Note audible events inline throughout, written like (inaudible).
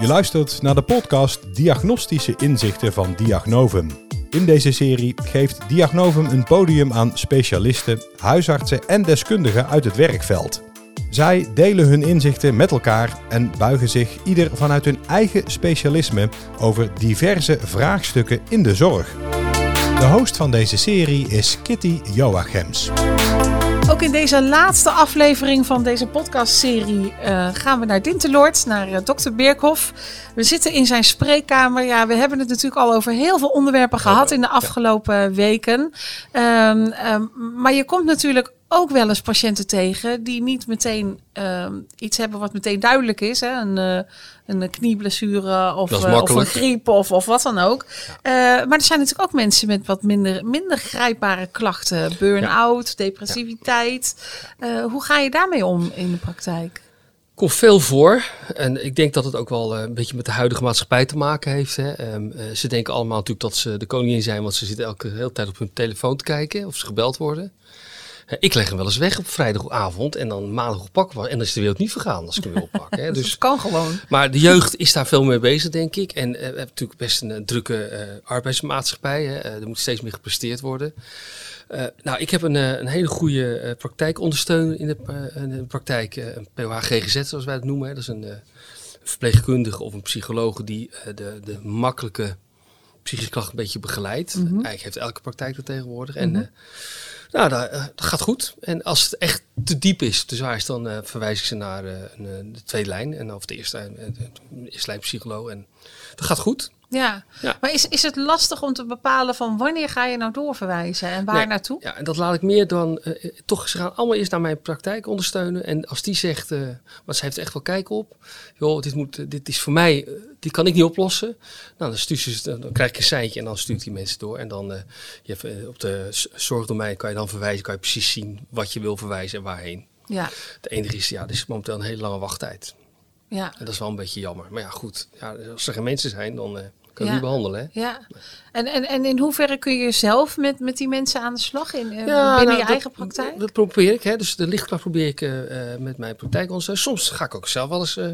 Je luistert naar de podcast Diagnostische Inzichten van Diagnovum. In deze serie geeft Diagnovum een podium aan specialisten, huisartsen en deskundigen uit het werkveld. Zij delen hun inzichten met elkaar en buigen zich ieder vanuit hun eigen specialisme over diverse vraagstukken in de zorg. De host van deze serie is Kitty Joachims. Ook in deze laatste aflevering van deze podcastserie uh, gaan we naar Dinteloord, naar uh, dokter Beerkhoff. We zitten in zijn spreekkamer. Ja, we hebben het natuurlijk al over heel veel onderwerpen gehad in de afgelopen weken. Um, um, maar je komt natuurlijk ook wel eens patiënten tegen die niet meteen uh, iets hebben wat meteen duidelijk is. Hè? Een, uh, een knieblessure of, uh, of een griep of, of wat dan ook. Ja. Uh, maar er zijn natuurlijk ook mensen met wat minder, minder grijpbare klachten. Burn-out, ja. depressiviteit. hoe ga je daarmee om in de praktijk? komt veel voor. En ik denk dat het ook wel een beetje met de huidige maatschappij te maken heeft. Hè. Um, uh, ze denken allemaal natuurlijk dat ze de koningin zijn, want ze zitten elke hele tijd op hun telefoon te kijken of ze gebeld worden. Uh, ik leg hem wel eens weg op vrijdagavond en dan maandag oppakken. En dan is de wereld niet vergaan als ik hem wil (laughs) oppakken. Hè. dus het kan gewoon. Maar de jeugd is daar veel mee bezig, denk ik. En we hebben natuurlijk best een drukke arbeidsmaatschappij. Hè. er moet steeds meer gepresteerd worden. Uh, nou, ik heb een, een hele goede uh, praktijkondersteuner in de, uh, in de praktijk, een POH-GGZ zoals wij het noemen. Hè. Dat is een verpleegkundige of een psycholoog die de, de makkelijke psychische klachten een beetje begeleidt. Mm -hmm. Eigenlijk heeft elke praktijk dat tegenwoordig. Mm -hmm. En nou, dat, dat, gaat goed. En als het echt te diep is, te zwaar is, dan verwijs ik ze naar een, de tweede lijn. En, of de eerste, de eerste lijn psycholoog. En dat gaat goed. Ja. ja, maar is, is het lastig om te bepalen van wanneer ga je nou doorverwijzen en waar nee. naartoe? Ja, en dat laat ik meer dan, uh, toch, ze gaan allemaal eerst naar mijn praktijk ondersteunen. En als die zegt, uh, maar ze heeft echt wel kijk op, joh, dit, moet, dit is voor mij, uh, die kan ik niet oplossen. Nou, dan, stuurt ze, dan krijg ik een seintje en dan stuurt die mensen door. En dan, je hebt, op de zorgdomein kan je dan verwijzen, kan je precies zien wat je wil verwijzen en waarheen. Ja. Het enige is, ja, er is momenteel een hele lange wachttijd. Ja. En dat is wel een beetje jammer. Maar ja, goed, ja, als er geen mensen zijn, dan kan ja. niet behandelen. Hè? Ja. En, en, en in hoeverre kun je zelf met, met die mensen aan de slag in, uh, ja, binnen nou, je dat, eigen praktijk? Dat probeer ik. Hè. Dus de lichtkracht probeer ik uh, met mijn praktijk ondersteunen. Soms ga ik ook zelf wel eens uh,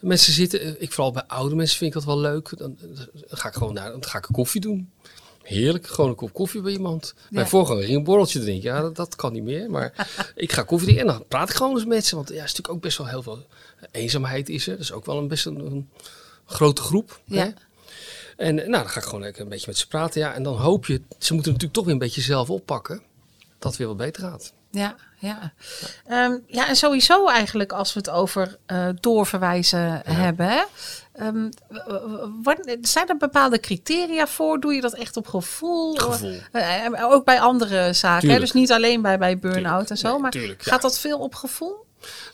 mensen zitten. Ik vooral bij oude mensen vind ik dat wel leuk. Dan, dan ga ik gewoon naar, dan ga ik een koffie doen. Heerlijk, gewoon een kop koffie bij iemand. Ja. Mijn voorganger ging een borreltje drinken. Ja, dat, dat kan niet meer. Maar (laughs) ik ga koffie drinken en dan praat ik gewoon eens met ze. Want ja, is natuurlijk ook best wel heel veel eenzaamheid is er. Dat is ook wel een best een, een grote groep. Ja. Hè? En nou, dan ga ik gewoon lekker een beetje met ze praten. Ja, en dan hoop je, ze moeten natuurlijk toch weer een beetje zelf oppakken. Dat het weer wat beter gaat. Ja, ja. Ja, um, ja en sowieso eigenlijk als we het over uh, doorverwijzen ja. hebben. Hè? Um, wat, zijn er bepaalde criteria voor? Doe je dat echt op gevoel? gevoel. Uh, ook bij andere zaken. Hè? Dus niet alleen bij, bij burn-out en zo. Nee, maar tuurlijk, gaat dat veel op gevoel?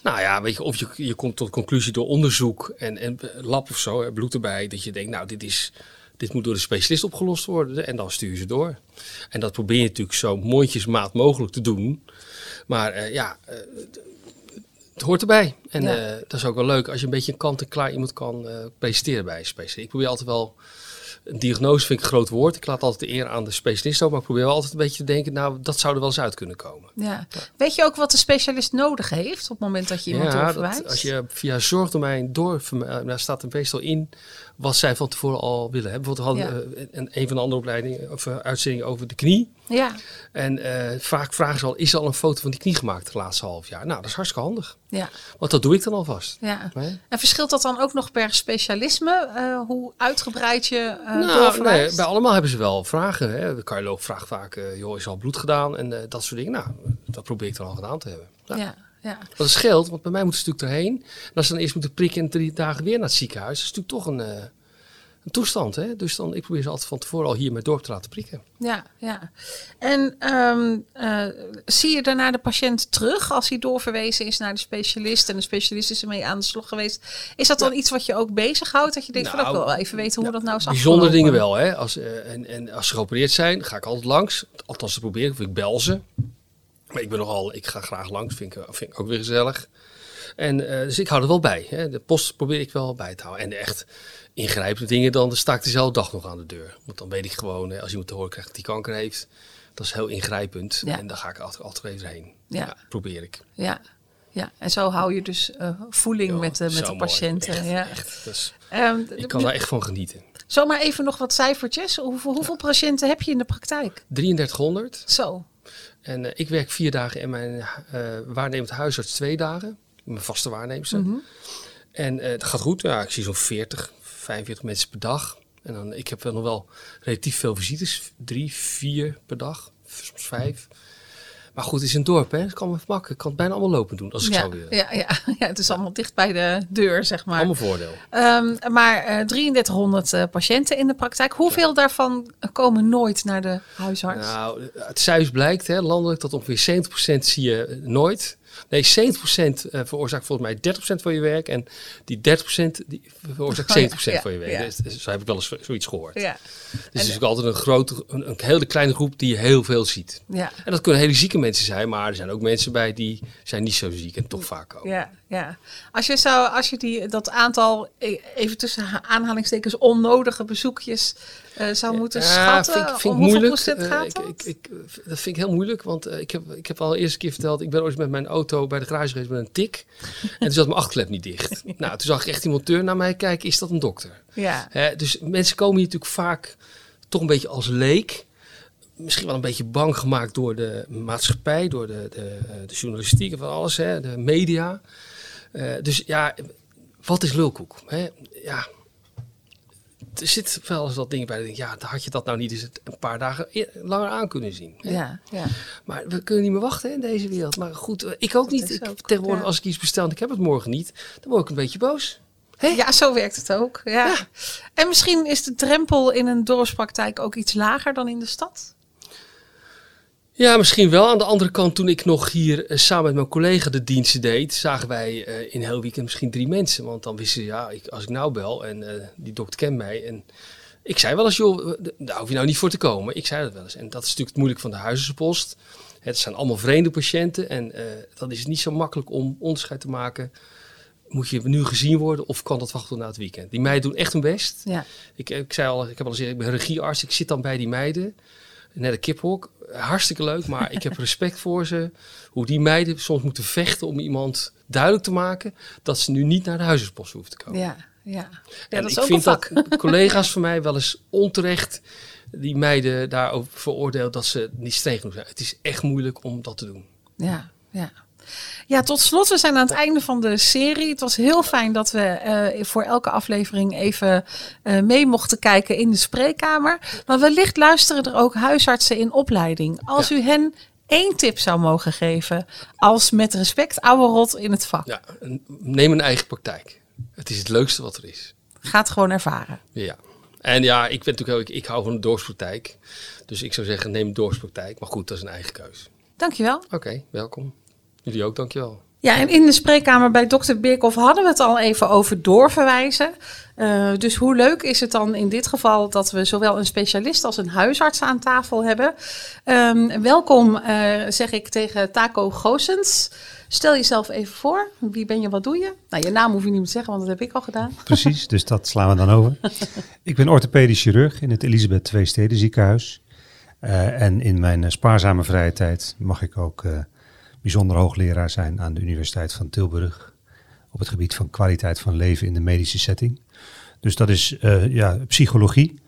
Nou ja, weet je, of je, je komt tot conclusie door onderzoek en, en lab of zo, bloed erbij, dat je denkt, nou, dit, is, dit moet door de specialist opgelost worden. En dan stuur je ze door. En dat probeer je natuurlijk zo mondjesmaat mogelijk te doen. Maar uh, ja, uh, het hoort erbij. En ja. uh, dat is ook wel leuk als je een beetje een kant-en-klaar iemand kan presenteren bij een specialist. Ik probeer altijd wel een diagnose vind ik een groot woord. Ik laat altijd de eer aan de specialist ook, maar ik probeer wel altijd een beetje te denken, nou, dat zou er wel eens uit kunnen komen. Ja. ja. Weet je ook wat de specialist nodig heeft op het moment dat je iemand ja, doorverwijst? Dat, als je via zorgdomein door, daar staat er meestal in wat zij van tevoren al willen. Hè? Bijvoorbeeld hadden ja. uh, een van de andere opleidingen of uh, uitzendingen over de knie. Ja. En uh, vaak vragen ze al, is er al een foto van die knie gemaakt het laatste half jaar? Nou, dat is hartstikke handig. Ja. Want dat doe ik dan alvast. Ja. Nee? En verschilt dat dan ook nog per specialisme? Uh, hoe uitgebreid je uh, nou, nee, bij allemaal hebben ze wel vragen. Hè. De cardioloog vraagt vaak, joh, is al bloed gedaan? En dat soort dingen. Nou, dat probeer ik dan al gedaan te hebben. Ja. ja. Ja. Dat scheelt, want bij mij moeten ze natuurlijk erheen. En als ze dan eerst moeten prikken en drie dagen weer naar het ziekenhuis, dat is natuurlijk toch een, een toestand. Hè? Dus dan, ik probeer ze altijd van tevoren al hier met dorp te laten prikken. Ja, ja. En um, uh, zie je daarna de patiënt terug als hij doorverwezen is naar de specialist en de specialist is ermee aan de slag geweest? Is dat dan ja. iets wat je ook bezighoudt? Dat je denkt, nou, van, ik wil wel even weten hoe dat nou is Bijzondere dingen wel. Hè? Als, uh, en, en als ze geopereerd zijn, ga ik altijd langs. Althans, te proberen. Of ik bel ze. Maar ik ben nogal, ik ga graag langs. Vind ik, vind ik ook weer gezellig. En uh, dus ik hou er wel bij. Hè. De post probeer ik wel bij te houden. En echt ingrijpende dingen, dan sta ik dezelfde dag nog aan de deur. Want dan weet ik gewoon, als iemand te horen krijgt dat die kanker heeft, dat is heel ingrijpend. Ja. En dan ga ik altijd, altijd even heen. Ja. ja. probeer ik. Ja. ja, en zo hou je dus eh, voeling Ja, met, de met de patiënten. Echt, ja. echt. Dus ik kan daar echt van genieten. Zomaar even nog wat cijfertjes. Hoeveel, hoeveel patiënten heb je in de praktijk? 3300. Zo. En eh, ik werk vier dagen en mijn eh waarnemend huisarts twee dagen. Mijn vaste waarnemster. Mhm. En eh, het gaat goed. Ja, ik zie zo'n 40, 45 mensen per dag. En dan, ik heb wel nog wel relatief veel visites. Drie, vier per dag. Soms vijf. Maar goed, het is een dorp, hè. Het kan me makkelijk. Ik kan het bijna allemaal lopen doen, als ik ja, zou willen. ja, ja, (laughs) ja, het is allemaal dicht bij de deur, zeg maar. Allemaal voordeel. Ehm, maar eh 3300 eh, patiënten in de praktijk. Hoeveel daarvan komen nooit naar de huisarts? Nou, het cijfers blijkt hè, landelijk dat ongeveer 70% zie je nooit. Nee, 70% eh, veroorzaakt volgens mij 30% van je werk. En die 30% die veroorzaakt Oh ja, 70% ja, van je werk. ja. Dus, dus zo heb ik wel eens zoiets gehoord. Ja, Dus het is ook altijd een grote, een, een hele kleine groep die heel veel ziet. ja, En dat kunnen hele zieke mensen zijn, maar er zijn ook mensen bij die zijn niet zo ziek en toch vaak komen. ja, ja. Als je, zou, als je die, dat aantal, e- even tussen ha- aanhalingstekens, onnodige bezoekjes eh, zou moeten Ja, schatten, vind ik- vind om hoeveel procent Eh, gaat ik, dat? ik, ik, dat vind ik heel moeilijk, want eh, ik, heb, ik heb al eerst een keer verteld, ik ben ooit met mijn auto bij de garage geweest met een tik. en toen zat mijn achterklep niet dicht. (laughs) nou, toen zag ik echt die monteur naar mij kijken, is dat een dokter? ja, dus mensen komen hier natuurlijk vaak toch een beetje als leek. Misschien wel een beetje bang gemaakt door de maatschappij, door de, de, de journalistiek en van alles, hè, de media. Dus ja, wat is lulkoek? Hè? Ja, er zit wel eens wat dingen bij. dat denk, Ja, had je dat nou niet eens een paar dagen e- langer aan kunnen zien? hè? ja, ja. Maar we kunnen niet meer wachten hè, in deze wereld. Maar goed, eh, ik ook niet. Ik, ook, tegenwoordig, ja. als ik iets bestel en ik heb het morgen niet, dan word ik een beetje boos. Hè? Ja, zo werkt het ook. Ja. Ja. En misschien is de drempel in een dorpspraktijk ook iets lager dan in de stad? Ja, misschien wel. Aan de andere kant, toen ik nog hier eh, samen met mijn collega de diensten deed, zagen wij eh, in heel weekend misschien drie mensen. Want dan wisten ze, ja, ik, als ik nou bel en eh, die dokter kent mij. En ik zei wel eens, joh, daar hoef je nou niet voor te komen. Ik zei dat wel eens. En dat is natuurlijk het moeilijk van de huisartsenpost. Het zijn allemaal vreemde patiënten en eh, dan is het niet zo makkelijk om onderscheid te maken. Moet je nu gezien worden of kan dat wachten tot na het weekend? Die meiden doen echt hun best. Ja. Ik, ik zei al, ik heb al gezegd, ik ben regiearts. Ik zit dan bij die meiden. Net een kiphok. Hartstikke leuk, maar ik heb respect voor ze. Hoe die meiden soms moeten vechten om iemand duidelijk te maken dat ze nu niet naar de huisartspost hoeven te komen. Ja, ja. ja en dat is ik ook vind een vak. dat (laughs) collega's van mij wel eens onterecht die meiden daarover veroordeeld dat ze niet streng genoeg zijn. Het is echt moeilijk om dat te doen. Ja, ja. Ja, tot slot, we zijn aan het einde van de serie. Het was heel fijn dat we eh, voor elke aflevering even eh, mee mochten kijken in de spreekkamer. Maar wellicht luisteren er ook huisartsen in opleiding. Als Ja. u hen één tip zou mogen geven, als met respect oude rot in het vak. Ja, neem een eigen praktijk. Het is het leukste wat er is. Ga het gewoon ervaren. Ja. En ja, ik ben natuurlijk ik hou van de dorpspraktijk. Dus ik zou zeggen, neem een dorpspraktijk. Maar goed, dat is een eigen keus. Dankjewel. Oké, welkom. Jullie ook, dankjewel. Ja, en in de spreekkamer bij dokter Birkhoff hadden we het al even over doorverwijzen. Eh, dus hoe leuk is het dan in dit geval dat we zowel een specialist als een huisarts aan tafel hebben? Ehm, welkom, eh, zeg ik tegen Taco Goossens. Stel jezelf even voor. Wie ben je, wat doe je? Nou, je naam hoef je niet meer te zeggen, want dat heb ik al gedaan. Precies, dus dat slaan we dan over. (laughs) Ik ben orthopedisch chirurg in het Elisabeth II Steden ziekenhuis. Eh, en in mijn spaarzame vrije tijd mag ik ook eh, bijzonder hoogleraar zijn aan de Universiteit van Tilburg. Op het gebied van kwaliteit van leven in de medische setting. Dus dat is eh, ja, psychologie.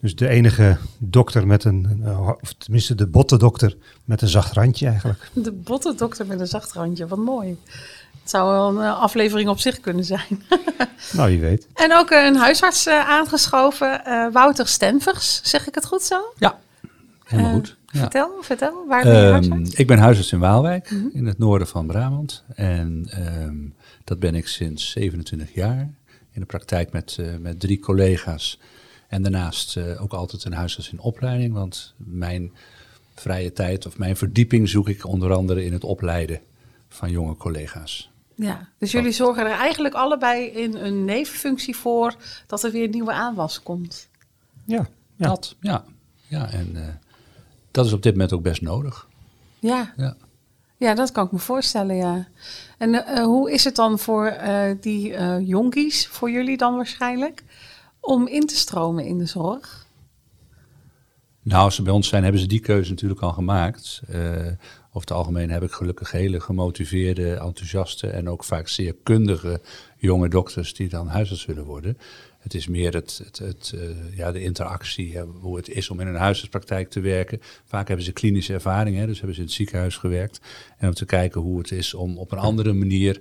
Dus de enige dokter met een, eh, of tenminste de botte dokter met een zacht randje eigenlijk. (laughs) De botte dokter met een zacht randje, wat mooi. Het zou wel een eh, aflevering op zich kunnen zijn. (laughs) Nou, wie weet. En ook een huisarts eh, aangeschoven, eh, Wouter Stenvers. Zeg ik het goed zo? Ja, helemaal goed. Ja. Vertel, vertel. Waar ben je Ehm, huisarts? ik ben huisarts in Waalwijk, in het noorden van Brabant. En ehm, dat ben ik sinds 27 jaar. In de praktijk met, eh, met drie collega's. En daarnaast eh, ook altijd een huisarts in opleiding. Want mijn vrije tijd of mijn verdieping zoek ik onder andere in het opleiden van jonge collega's. Ja, dus jullie zorgen er eigenlijk allebei in een nevenfunctie voor dat er weer nieuwe aanwas komt. Ja, ja. Dat, ja. ja en eh, dat is op dit moment ook best nodig. Ja, Ja. ja dat kan ik me voorstellen, ja. En eh, hoe is het dan voor eh, die eh jonkies, voor jullie dan waarschijnlijk, om in te stromen in de zorg? Nou, als ze bij ons zijn, hebben ze die keuze natuurlijk al gemaakt. Eh, Over het algemeen heb ik gelukkig hele gemotiveerde, enthousiaste en ook vaak zeer kundige jonge dokters die dan huisarts willen worden. Het is meer het, het, het uh, ja, de interactie, hoe het is om in een huisartspraktijk te werken. Vaak hebben ze klinische ervaring, hè, dus hebben ze in het ziekenhuis gewerkt. En om te kijken hoe het is om op een andere manier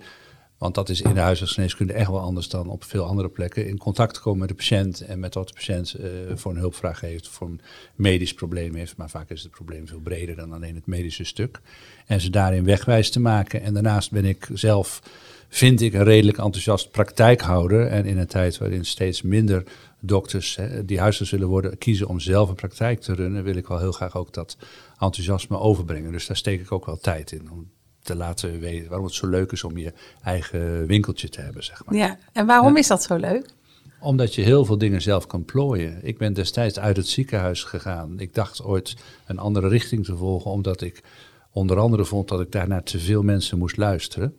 want dat is in de huisartsgeneeskunde echt wel anders dan op veel andere plekken. In contact te komen met de patiënt en met wat de patiënt uh, voor een hulpvraag heeft, voor een medisch probleem heeft. Maar vaak is het probleem veel breder dan alleen het medische stuk. En ze daarin wegwijs te maken. En daarnaast ben ik zelf, vind ik, een redelijk enthousiast praktijkhouder. En in een tijd waarin steeds minder dokters hè, die huisarts willen worden, kiezen om zelf een praktijk te runnen, wil ik wel heel graag ook dat enthousiasme overbrengen. Dus daar steek ik ook wel tijd in. Om te laten weten waarom het zo leuk is om je eigen winkeltje te hebben, zeg maar. Ja, en waarom is dat zo leuk? Omdat je heel veel dingen zelf kan plooien. Ik ben destijds uit het ziekenhuis gegaan. Ik dacht ooit een andere richting te volgen, omdat ik onder andere vond dat ik daar naar te veel mensen moest luisteren.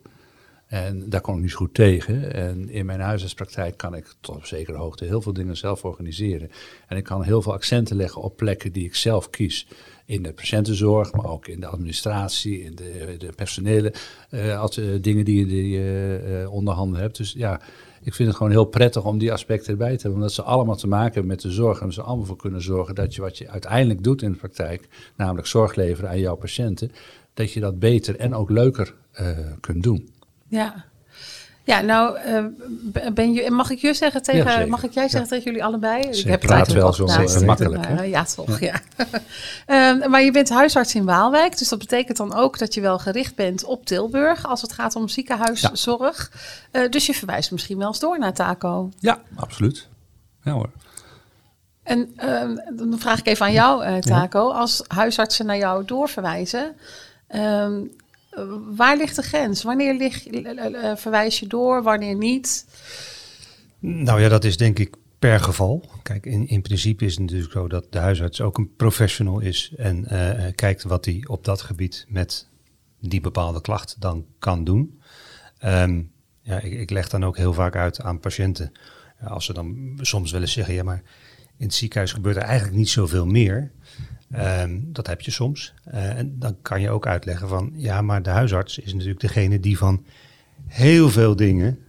En daar kon ik niet goed tegen. En in mijn huisartspraktijk kan ik tot op zekere hoogte heel veel dingen zelf organiseren. En ik kan heel veel accenten leggen op plekken die ik zelf kies in de patiëntenzorg, maar ook in de administratie, in de, de personele uh, dingen die, je uh, onder handen hebt. Dus ja, ik vind het gewoon heel prettig om die aspecten erbij te hebben. Omdat ze allemaal te maken hebben met de zorg. En ze allemaal voor kunnen zorgen dat je wat je uiteindelijk doet in de praktijk, namelijk zorg leveren aan jouw patiënten, dat je dat beter en ook leuker kunt doen. Ja, ja, nou, uh, ben je, mag ik je zeggen tegen, ja, mag ik jij zeggen tegen jullie allebei? Ik heb praat wel zo uh, makkelijk. Uh, ja, toch, ja. (laughs) Ehm, maar je bent huisarts in Waalwijk, dus dat betekent dan ook dat je wel gericht bent op Tilburg als het gaat om ziekenhuiszorg. Ja. dus je verwijst misschien wel eens door naar Taco. Ja, absoluut. Ja hoor. En ehm, dan vraag ik even aan jou, Taco, als huisartsen naar jou doorverwijzen. Ehm, waar ligt de grens? Wanneer lig, uh, verwijs je door, wanneer niet? Nou ja, dat is denk ik per geval. Kijk, in, in principe is het natuurlijk zo dat de huisarts ook een professional is en kijkt wat hij op dat gebied met die bepaalde klacht dan kan doen. Um, ja, ik, ik, leg dan ook heel vaak uit aan patiënten. Als ze dan soms willen zeggen, ja, maar in het ziekenhuis gebeurt er eigenlijk niet zoveel meer. Um, dat heb je soms. Uh, en dan kan je ook uitleggen van, ja, maar de huisarts is natuurlijk degene die van heel veel dingen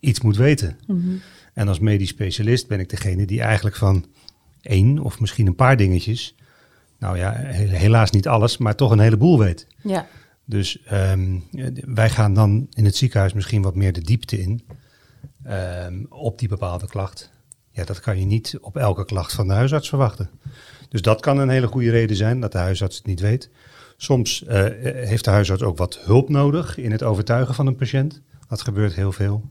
iets moet weten. Mm -hmm. En als medisch specialist ben ik degene die eigenlijk van één of misschien een paar dingetjes, nou ja, helaas niet alles, maar toch een heleboel weet. Ja. Dus um, wij gaan dan in het ziekenhuis misschien wat meer de diepte in um, op die bepaalde klacht. Ja, dat kan je niet op elke klacht van de huisarts verwachten. Dus dat kan een hele goede reden zijn dat de huisarts het niet weet. Soms uh, heeft de huisarts ook wat hulp nodig in het overtuigen van een patiënt. Dat gebeurt heel veel.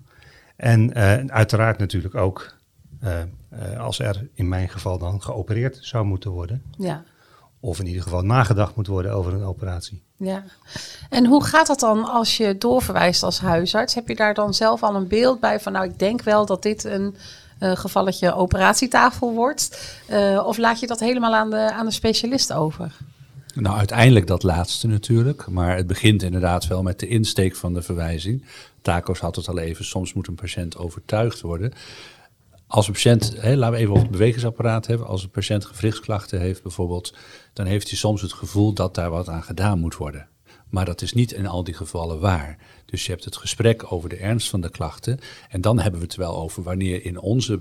En uh, uiteraard natuurlijk ook uh, als er in mijn geval dan geopereerd zou moeten worden. Ja. Of in ieder geval nagedacht moet worden over een operatie. Ja. En hoe gaat dat dan als je doorverwijst als huisarts? Heb je daar dan zelf al een beeld bij van nou ik denk wel dat dit een uh, gevalletje operatietafel wordt? Uh, of laat je dat helemaal aan de, aan de specialist over? Nou, uiteindelijk dat laatste natuurlijk. Maar het begint inderdaad wel met de insteek van de verwijzing. Taco's had het al even, soms moet een patiënt overtuigd worden. Als een patiënt, laten we even over het bewegingsapparaat hebben. Als een patiënt gewrichtsklachten heeft bijvoorbeeld, dan heeft hij soms het gevoel dat daar wat aan gedaan moet worden. Maar dat is niet in al die gevallen waar. Dus je hebt het gesprek over de ernst van de klachten. En dan hebben we het wel over wanneer in onze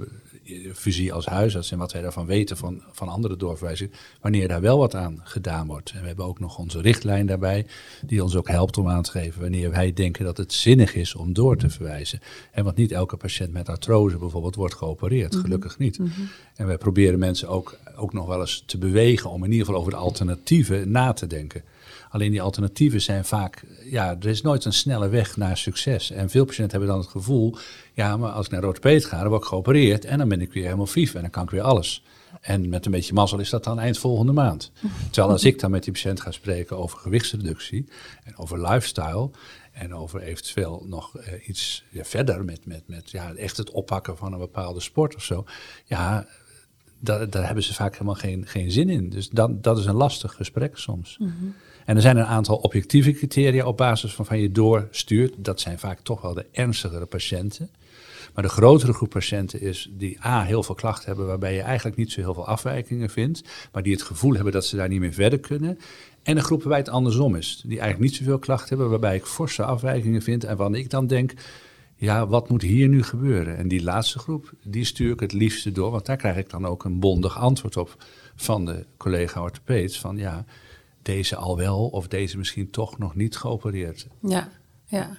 visie als huisarts en wat wij daarvan weten van, van andere doorverwijzingen, wanneer daar wel wat aan gedaan wordt. En we hebben ook nog onze richtlijn daarbij, die ons ook helpt om aan te geven wanneer wij denken dat het zinnig is om door te verwijzen. En want niet elke patiënt met artrose bijvoorbeeld wordt geopereerd, mhm. gelukkig niet. Mm -hmm. En wij proberen mensen ook, ook nog wel eens te bewegen om in ieder geval over de alternatieven na te denken. Alleen die alternatieven zijn vaak, ja, er is nooit een snelle weg naar succes. En veel patiënten hebben dan het gevoel, ja, maar als ik naar orthopeed ga, dan word ik geopereerd en dan ben ik weer helemaal vief en dan kan ik weer alles. En met een beetje mazzel is dat dan eind volgende maand. Terwijl als ik dan met die patiënt ga spreken over gewichtsreductie en over lifestyle en over eventueel nog uh, iets ja, verder met, met, met ja, echt het oppakken van een bepaalde sport of zo. Ja, daar, daar hebben ze vaak helemaal geen, geen zin in. Dus dat, dat is een lastig gesprek soms. Mm. En er zijn een aantal objectieve criteria op basis van van je doorstuurt. Dat zijn vaak toch wel de ernstigere patiënten. Maar de grotere groep patiënten is die A, heel veel klachten hebben waarbij je eigenlijk niet zo heel veel afwijkingen vindt, maar die het gevoel hebben dat ze daar niet meer verder kunnen. En een groep waarbij het andersom is, die eigenlijk niet zoveel klachten hebben, waarbij ik forse afwijkingen vind en waarvan ik dan denk, ja, wat moet hier nu gebeuren? En die laatste groep, die stuur ik het liefste door, want daar krijg ik dan ook een bondig antwoord op van de collega orthopeed, van ja, deze al wel of deze misschien toch nog niet geopereerd. Ja, ja.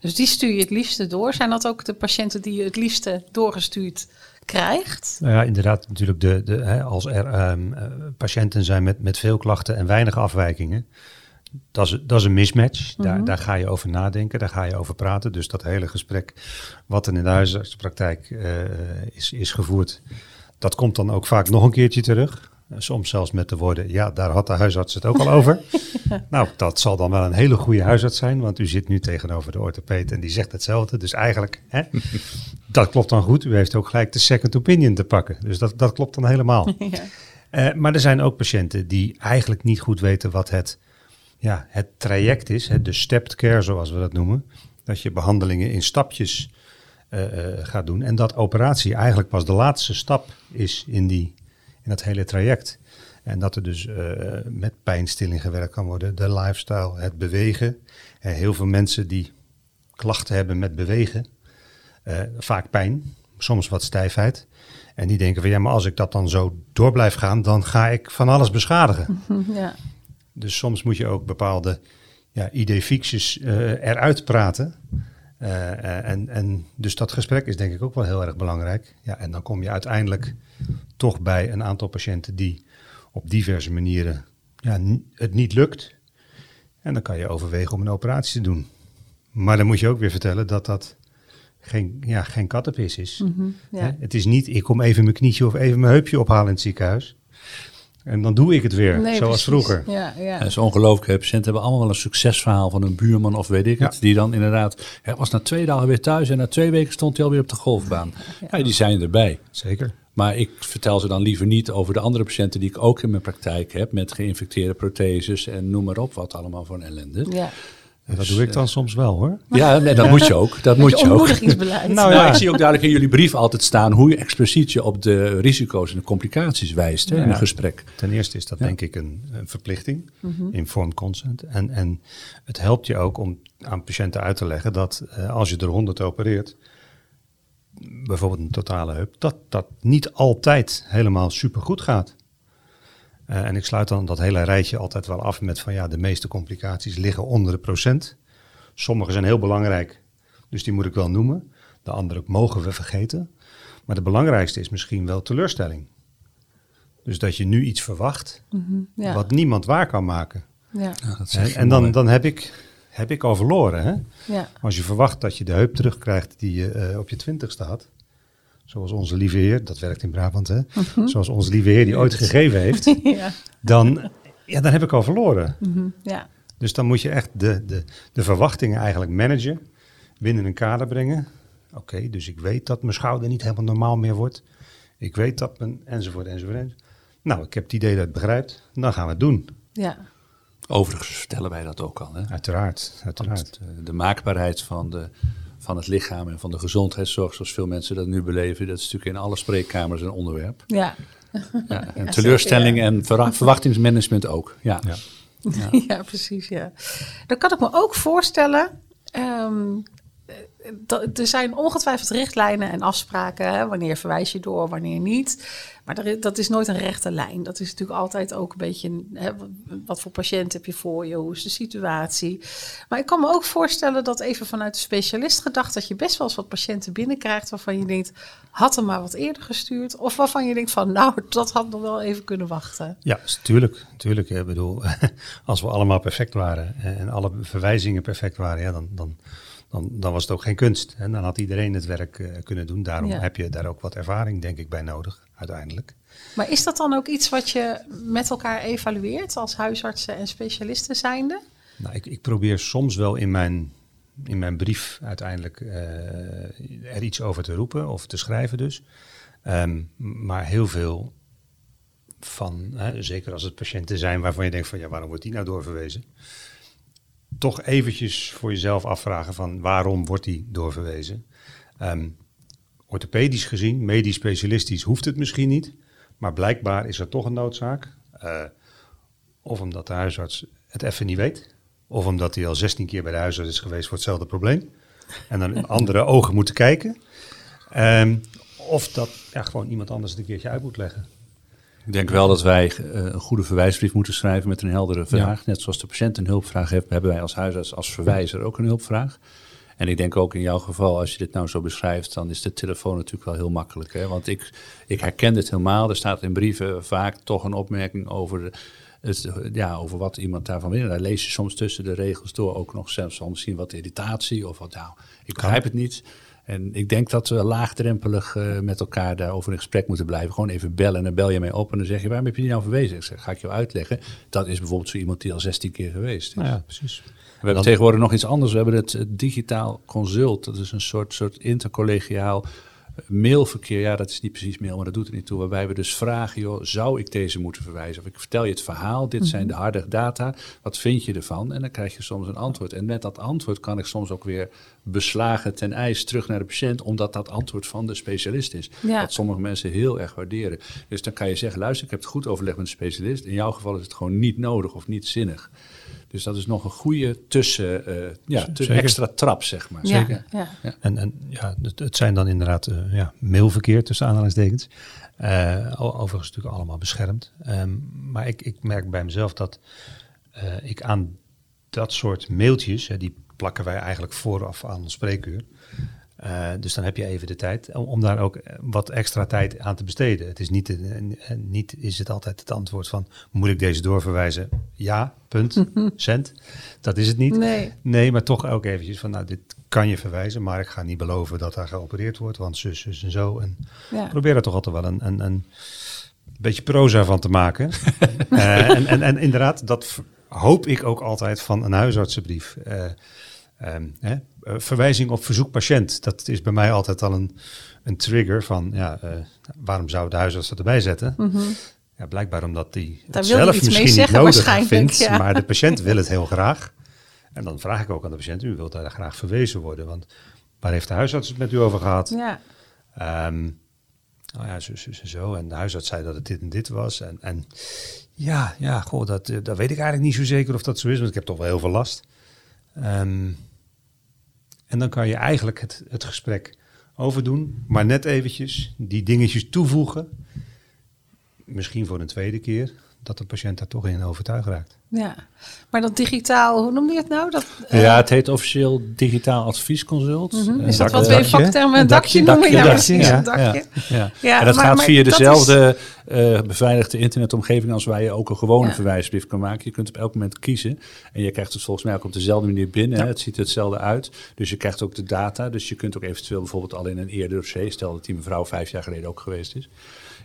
Dus die stuur je het liefste door. Zijn dat ook de patiënten die je het liefste doorgestuurd krijgt? Nou ja, inderdaad, natuurlijk de, de, hè, als er ehm, eh, patiënten zijn met, met veel klachten en weinig afwijkingen, dat is, dat is een mismatch. daar, daar ga je over nadenken, daar ga je over praten. Dus dat hele gesprek wat er in de huisartspraktijk eh, is, is gevoerd, dat komt dan ook vaak nog een keertje terug. Soms zelfs met de woorden, ja, daar had de huisarts het ook al over. (laughs) nou, dat zal dan wel een hele goede huisarts zijn, want u zit nu tegenover de orthopeet en die zegt hetzelfde. Dus eigenlijk, hè, (laughs) dat klopt dan goed. U heeft ook gelijk de second opinion te pakken. Dus dat, dat klopt dan helemaal. (laughs) Ja. Eh, maar er zijn ook patiënten die eigenlijk niet goed weten wat het, ja, het traject is, hè, de stepped care zoals we dat noemen. Dat je behandelingen in stapjes eh, eh, gaat doen en dat operatie eigenlijk pas de laatste stap is in, die, in dat hele traject. En dat er dus eh, met pijnstilling gewerkt kan worden, de lifestyle, het bewegen. Eh, heel veel mensen die klachten hebben met bewegen, eh, vaak pijn, soms wat stijfheid. En die denken van ja, maar als ik dat dan zo door blijf gaan, dan ga ik van alles beschadigen. (laughs) Ja. Dus soms moet je ook bepaalde ja, idee fixes eruit praten. Eh, eh, en, en dus dat gesprek is denk ik ook wel heel erg belangrijk. Ja, en dan kom je uiteindelijk toch bij een aantal patiënten die op diverse manieren ja, het niet lukt. En dan kan je overwegen om een operatie te doen. Maar dan moet je ook weer vertellen dat dat geen, ja, geen kattenpis is. Mhm, ja. Het is niet, ik kom even mijn knietje of even mijn heupje ophalen in het ziekenhuis. En dan doe ik het weer, Nee, zoals precies. vroeger. Ja, ja. Dat is ongelooflijk. Patiënten hebben allemaal wel een succesverhaal van een buurman of weet ik Ja. het. Die dan inderdaad, hij was na twee dagen weer thuis en na twee weken stond hij alweer op de golfbaan. Ja, die zijn erbij. Zeker. Maar ik vertel ze dan liever niet over de andere patiënten die ik ook in mijn praktijk heb. Met geïnfecteerde protheses en noem maar op wat allemaal voor een ellende. ja. Dat doe ik dan soms wel hoor. (laughs) Ja, nee, dat moet je ook. Dat moet je ook. Nou Nou, ja. ik zie ook duidelijk in jullie brief altijd staan hoe je expliciet je op de risico's en de complicaties wijst hè, in een gesprek. Ten eerste is dat denk ik een, een verplichting, informed consent. En, en het helpt je ook om aan patiënten uit te leggen dat eh, als je er 100 opereert, bijvoorbeeld een totale heup, dat dat niet altijd helemaal supergoed gaat. Eh, en ik sluit dan dat hele rijtje altijd wel af met van ja, de meeste complicaties liggen onder de procent. Sommige zijn heel belangrijk, dus die moet ik wel noemen. De andere mogen we vergeten. Maar de belangrijkste is misschien wel teleurstelling. Dus dat je nu iets verwacht ja. wat niemand waar kan maken. Ja. Ja, dat En dan, dan heb, ik, heb ik al verloren. Hè? Ja. Als je verwacht dat je de heup terugkrijgt die je eh, op je twintigste had. Zoals onze lieve heer, dat werkt in Brabant hè. Zoals onze lieve heer die ooit gegeven heeft. (laughs) Ja. Dan, ja, dan heb ik al verloren. Mhm. ja. Dus dan moet je echt de, de, de verwachtingen eigenlijk managen. Binnen een kader brengen. Oké, dus ik weet dat mijn schouder niet helemaal normaal meer wordt. Ik weet dat mijn enzovoort enzovoort. enzovoort. Nou, ik heb het idee dat het begrijpt. Dan gaan we het doen. ja. Overigens vertellen wij dat ook al. Hè? Uiteraard, uiteraard. Want, eh, de maakbaarheid van, de, van het lichaam en van de gezondheidszorg, zoals veel mensen dat nu beleven, dat is natuurlijk in alle spreekkamers een onderwerp. Ja. Ja, en (laughs) teleurstelling en verwa- (laughs) verwachtingsmanagement ook. Ja. Ja. (laughs) Ja. precies. Ja. Dan kan ik me ook voorstellen. ehm, eh, er zijn ongetwijfeld richtlijnen en afspraken. Hè, wanneer verwijs je door, wanneer niet. Maar er, dat is nooit een rechte lijn. Dat is natuurlijk altijd ook een beetje. Hè, wat- voor patiënt heb je voor je? Hoe is de situatie? Maar ik kan me ook voorstellen dat even vanuit de specialist gedacht. dat je best wel eens wat patiënten binnenkrijgt. waarvan je denkt. had hem maar wat eerder gestuurd. Of waarvan je denkt van. nou, dat had nog wel even kunnen wachten. Ja, tuurlijk. tuurlijk ik bedoel, (laughs) als we allemaal perfect waren en alle verwijzingen perfect waren, ja, dan, dan, dan, dan was het ook geen kunst. En dan had iedereen het werk eh, kunnen doen. Daarom Ja. heb je daar ook wat ervaring, denk ik, bij nodig, uiteindelijk. Maar is dat dan ook iets wat je met elkaar evalueert als huisartsen en specialisten zijnde? Nou, ik, ik probeer soms wel in mijn, in mijn brief uiteindelijk eh, er iets over te roepen of te schrijven dus. Ehm, maar heel veel van, hè, zeker als het patiënten zijn waarvan je denkt van ja, waarom wordt die nou doorverwezen? Toch eventjes voor jezelf afvragen van waarom wordt die doorverwezen? Ehm, orthopedisch gezien, medisch specialistisch, hoeft het misschien niet. Maar blijkbaar is er toch een noodzaak. Uh, of omdat de huisarts het even niet weet. Of omdat hij al 16 keer bij de huisarts is geweest voor hetzelfde probleem. En dan in andere (laughs) ogen moeten kijken. Um, of dat ja, gewoon iemand anders het een keertje uit moet leggen. Ik denk wel dat wij uh, een goede verwijsbrief moeten schrijven met een heldere vraag. Net zoals de patiënt een hulpvraag heeft, hebben wij als huisarts als verwijzer ook een hulpvraag. En ik denk ook in jouw geval, als je dit nou zo beschrijft, dan is de telefoon natuurlijk wel heel makkelijk. Hè? Want ik, ik herken dit helemaal. Er staat in brieven vaak toch een opmerking over, het, ja, over wat iemand daarvan wil. Daar lees je soms tussen de regels door ook nog zelfs al misschien wat irritatie of wat. Nou, ik begrijp het niet. En ik denk dat we laagdrempelig uh, met elkaar daarover in gesprek moeten blijven. Gewoon even bellen en dan bel je mij op en dan zeg je, waarom heb je die nou verwezen? Ik zeg, ga ik je uitleggen. Dat is bijvoorbeeld zo iemand die al 16 keer geweest is. Nou ja, precies. We hebben tegenwoordig nog iets anders. We hebben het, digitaal consult. Dat is een soort, soort intercollegiaal mailverkeer, ja, dat is niet precies mail, maar dat doet er niet toe. Waarbij we dus vragen, joh, zou ik deze moeten verwijzen? Of ik vertel je het verhaal, dit zijn mhm. de harde data, wat vind je ervan? En dan krijg je soms een antwoord. En met dat antwoord kan ik soms ook weer beslagen ten ijs terug naar de patiënt, omdat dat antwoord van de specialist is. Ja. Dat sommige mensen heel erg waarderen. Dus dan kan je zeggen, luister, ik heb het goed overlegd met de specialist. In jouw geval is het gewoon niet nodig of niet zinnig. Dus dat is nog een goede tussen, uh, ja, extra trap, zeg maar. Ja, Zeker. Ja. ja. En, en ja, het, het zijn dan inderdaad uh, ja, mailverkeer tussen aanhalingstekens. Uh, overigens natuurlijk allemaal beschermd. Um, maar ik, ik merk bij mezelf dat ik aan dat soort mailtjes, die plakken wij eigenlijk vooraf aan een spreekuur. Uh, dus dan heb je even de tijd om, om, daar ook wat extra tijd aan te besteden. Het is niet, uh, niet is het altijd het antwoord van moet ik deze doorverwijzen? Ja, punt, (laughs) cent. Dat is het niet. Nee. nee, maar toch ook eventjes van nou dit kan je verwijzen, maar ik ga niet beloven dat daar geopereerd wordt, want zus, zus en zo. En ja. probeer er toch altijd wel een, een, een beetje proza van te maken. uh, (laughs) en, en, en inderdaad, dat hoop ik ook altijd van een huisartsenbrief. Um, hè, eh, verwijzing op verzoek patiënt. Dat is bij mij altijd al een, een trigger van ja, uh, waarom zou de huisarts dat erbij zetten? Mm -hmm. Ja, blijkbaar omdat die het zelf misschien niet nodig vindt, ja. maar de (laughs) patiënt wil het heel graag. En dan vraag ik ook aan de patiënt, u wilt daar graag verwezen worden, want waar heeft de huisarts het met u over gehad? Ja. Um, nou ja, zo, zo, zo. En de huisarts zei dat het dit en dit was. En, en ja, ja, goh, dat, eh, dat weet ik eigenlijk niet zo zeker of dat zo is, want ik heb toch wel heel veel last. Um, en dan kan je eigenlijk het, het gesprek overdoen, maar net eventjes die dingetjes toevoegen. Misschien voor een tweede keer, dat de patiënt daar toch in overtuigd raakt. Ja, maar dat digitaal, hoe noem je het nou? Dat, uh... Ja, het heet officieel digitaal adviesconsult. Mm -hmm. Is dat wat we in vaktermen een dakje, noemen? Ja, dakje, ja, dakje. Ja, ja. en dat maar, gaat via dezelfde is... uh, beveiligde internetomgeving als waar je ook een gewone verwijsbrief kan maken. Je kunt op elk moment kiezen en je krijgt het volgens mij ook op dezelfde manier binnen. Hè? Het ziet er hetzelfde uit, dus je krijgt ook de data. Dus je kunt ook eventueel bijvoorbeeld al in een eerder dossier, stel dat die mevrouw vijf jaar geleden ook geweest is.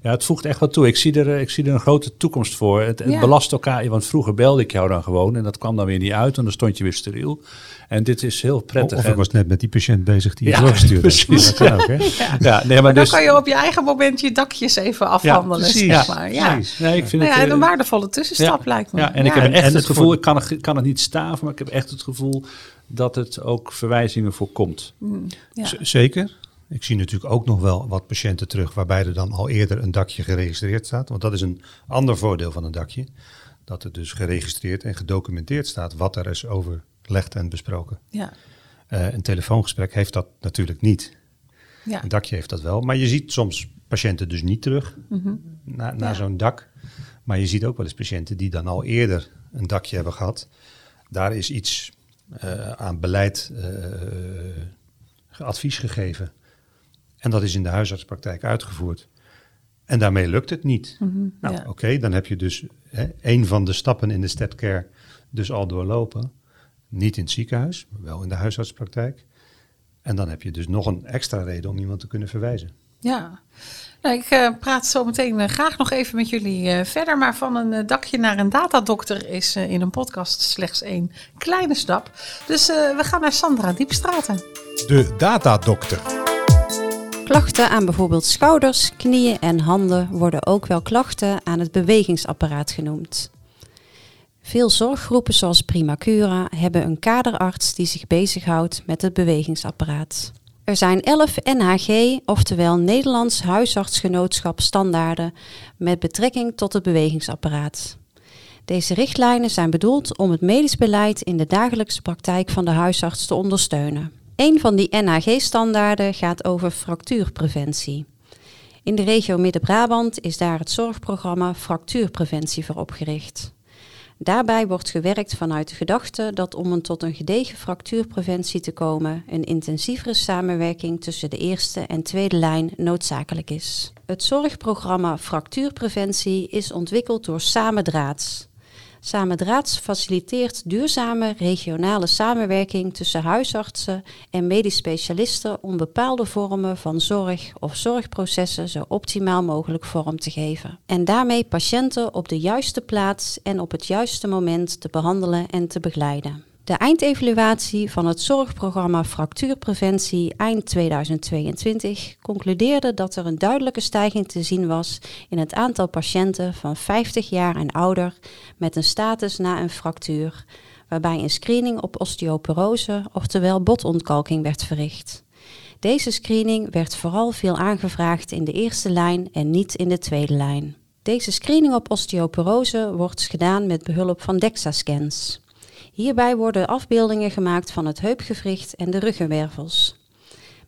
Ja, het voegt echt wat toe. Ik zie er, eh, ik zie er een grote toekomst voor. Het, het belast elkaar, want vroeger belde ik jou dan gewoon en dat kwam dan weer niet uit en dan stond je weer steriel. En dit is heel prettig. Of ik was net met die patiënt bezig die je ja, (laughs) precies. Dat ook, hè? Ja. ja. nee, maar, dus, dan kan je op je eigen moment je dakjes even afhandelen. Ja, precies. maar. Ja. precies. Nee, ik vind nou het, ja, een eh, waardevolle tussenstap lijkt me. Ja, en ik heb echt het gevoel, ik kan, het, kan het niet staven, maar ik heb echt het gevoel dat het ook verwijzingen voorkomt. Mm, zeker. Ik zie natuurlijk ook nog wel wat patiënten terug waarbij er dan al eerder een dakje geregistreerd staat. Want dat is een ander voordeel van een dakje. Dat er dus geregistreerd en gedocumenteerd staat wat er is overlegd en besproken. Ja. Uh, een telefoongesprek heeft dat natuurlijk niet. Ja. Een dakje heeft dat wel. Maar je ziet soms patiënten dus niet terug mm -hmm. naar na zo'n dak. Maar je ziet ook wel eens patiënten die dan al eerder een dakje hebben gehad. Daar is iets uh, aan beleid uh, advies gegeven. En dat is in de huisartspraktijk uitgevoerd. En daarmee lukt het niet. Mhm, nou, oké, dan heb je dus hè, een van de stappen in de stepcare dus al doorlopen. Niet in het ziekenhuis, maar wel in de huisartspraktijk. En dan heb je dus nog een extra reden om iemand te kunnen verwijzen. Ja, nou, ik uh, praat zo meteen uh, graag nog even met jullie uh, verder. Maar van een dakje naar een datadokter is in een podcast slechts één kleine stap. Dus we gaan naar Sandra Diepstraten. De datadokter. Klachten aan bijvoorbeeld schouders, knieën en handen worden ook wel klachten aan het bewegingsapparaat genoemd. Veel zorggroepen zoals Primacura hebben een kaderarts die zich bezighoudt met het bewegingsapparaat. Er zijn 11 NHG, oftewel Nederlands Huisartsgenootschap standaarden met betrekking tot het bewegingsapparaat. Deze richtlijnen zijn bedoeld om het medisch beleid in de dagelijkse praktijk van de huisarts te ondersteunen. Een van die NHG-standaarden gaat over fractuurpreventie. In de regio Midden-Brabant is daar het zorgprogramma Fractuurpreventie voor opgericht. Daarbij wordt gewerkt vanuit de gedachte dat om een tot een gedegen fractuurpreventie te komen, een intensievere samenwerking tussen de eerste en tweede lijn noodzakelijk is. Het zorgprogramma Fractuurpreventie is ontwikkeld door Samendraads. Samendraads faciliteert duurzame regionale samenwerking tussen huisartsen en medisch specialisten om bepaalde vormen van zorg of zorgprocessen zo optimaal mogelijk vorm te geven. En daarmee patiënten op de juiste plaats en op het juiste moment te behandelen en te begeleiden. De eindevaluatie van het zorgprogramma Fractuurpreventie eind 2022 concludeerde dat er een duidelijke stijging te zien was in het aantal patiënten van 50 jaar en ouder met een status na een fractuur, waarbij een screening op osteoporose, oftewel botontkalking, werd verricht. Deze screening werd vooral veel aangevraagd in de eerste lijn en niet in de tweede lijn. Deze screening op osteoporose wordt gedaan met behulp van DEXA-scans. Hierbij worden afbeeldingen gemaakt van het heupgewricht en de ruggenwervels.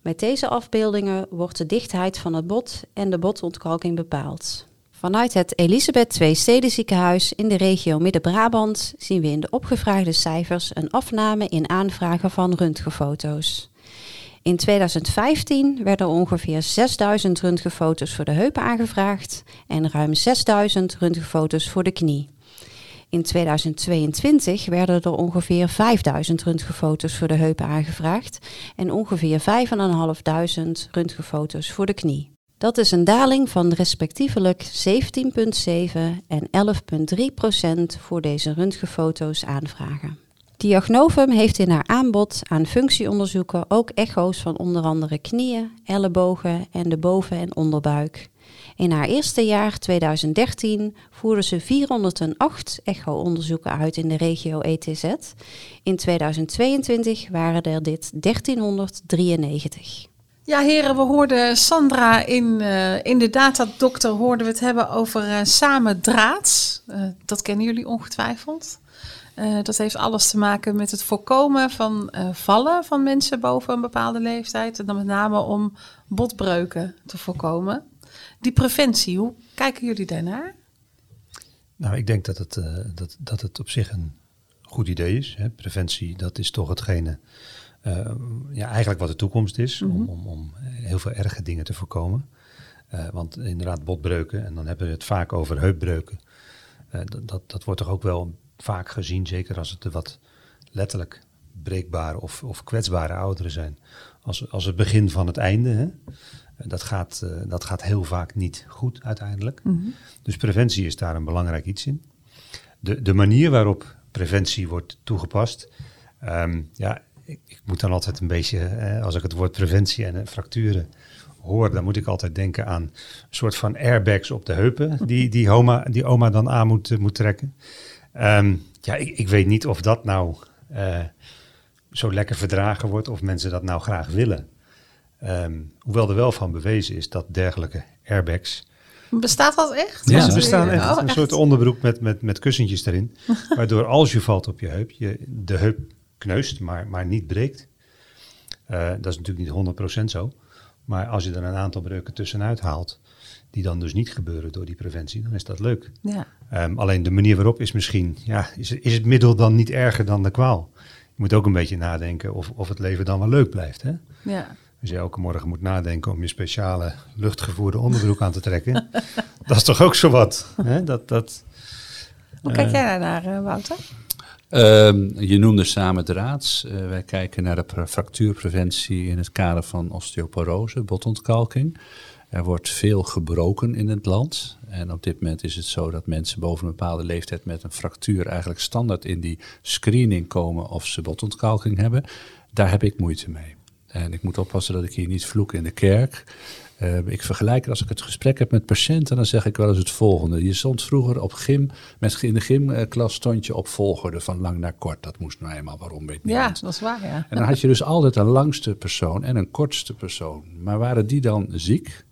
Met deze afbeeldingen wordt de dichtheid van het bot en de botontkalking bepaald. Vanuit het Elisabeth II Stedenziekenhuis in de regio Midden-Brabant zien we in de opgevraagde cijfers een afname in aanvragen van röntgenfoto's. In 2015 werden er ongeveer 6000 röntgenfoto's voor de heup aangevraagd en ruim 6000 röntgenfoto's voor de knie. In 2022 werden er ongeveer 5000 röntgenfoto's voor de heupen aangevraagd en ongeveer 5.500 röntgenfoto's voor de knie. Dat is een daling van respectievelijk 17,7 en 11,3 procent voor deze röntgenfoto's aanvragen. Diagnovum heeft in haar aanbod aan functieonderzoeken ook echo's van onder andere knieën, ellebogen en de boven- en onderbuik. In haar eerste jaar 2013 voerde ze 408 echo-onderzoeken uit in de regio ETZ. In 2022 waren er dit 1393. Ja, heren, we hoorden Sandra in, uh, in de Datadokter hoorden we het hebben over uh, samen draads. Uh, dat kennen jullie ongetwijfeld. dat heeft alles te maken met het voorkomen van vallen van mensen boven een bepaalde leeftijd. En dan met name om botbreuken te voorkomen. Die preventie, hoe kijken jullie daarnaar? Nou, ik denk dat het, uh, dat, dat het op zich een goed idee is. Hè. Preventie, dat is toch hetgene, uh, ja, eigenlijk wat de toekomst is, om, om, om heel veel erge dingen te voorkomen. Uh, want inderdaad, botbreuken, en dan hebben we het vaak over heupbreuken. dat, dat, dat wordt toch ook wel vaak gezien, zeker als het de wat letterlijk breekbare of, of kwetsbare ouderen zijn, als, als het begin van het einde. Hè. Dat gaat, uh, dat gaat heel vaak niet goed uiteindelijk. Mm -hmm. Dus preventie is daar een belangrijk iets in. De, de manier waarop preventie wordt toegepast, um, ja, ik, ik, moet dan altijd een beetje, eh, als ik het woord preventie en uh, fracturen hoor, dan moet ik altijd denken aan een soort van airbags op de heupen, (laughs) die, die, oma, die oma dan aan moet, moet trekken. Um, ja, ik, ik, weet niet of dat nou zo lekker verdragen wordt, of mensen dat nou graag willen. Um, hoewel er wel van bewezen is dat dergelijke airbags. Bestaat dat echt? Ja, ze bestaan echt. Oh, een echt? soort onderbroek met, met, met kussentjes erin. (laughs) waardoor als je valt op je heup, je de heup kneust, maar, maar niet breekt. Uh, dat is natuurlijk niet 100% zo. Maar als je er een aantal breuken tussenuit haalt, die dan dus niet gebeuren door die preventie, dan is dat leuk. Ja. Um, alleen de manier waarop is misschien, ja, is, is het middel dan niet erger dan de kwaal? Je moet ook een beetje nadenken of, of het leven dan wel leuk blijft. Hè? Ja. Als je elke morgen moet nadenken om je speciale luchtgevoerde onderbroek aan te trekken. (laughs) dat is toch ook zo wat. Hè? Dat, dat, Hoe kijk uh, jij daarnaar, uh, Wouter? Uh, je noemde samen draads. Uh, wij kijken naar de fractuurpreventie in het kader van osteoporose, botontkalking. Er wordt veel gebroken in het land. En op dit moment is het zo dat mensen boven een bepaalde leeftijd met een fractuur eigenlijk standaard in die screening komen of ze botontkalking hebben. Daar heb ik moeite mee. En ik moet oppassen dat ik hier niet vloek in de kerk. Eh, ik vergelijk het als ik het gesprek heb met patiënten, dan zeg ik wel eens het volgende. Je stond vroeger op gym, met, in de gymklas stond je op volgorde van lang naar kort. Dat moest nou eenmaal, waarom weet Ja, niemand. dat is waar, ja. En dan had je dus altijd een langste persoon en een kortste persoon. Maar waren die dan ziek?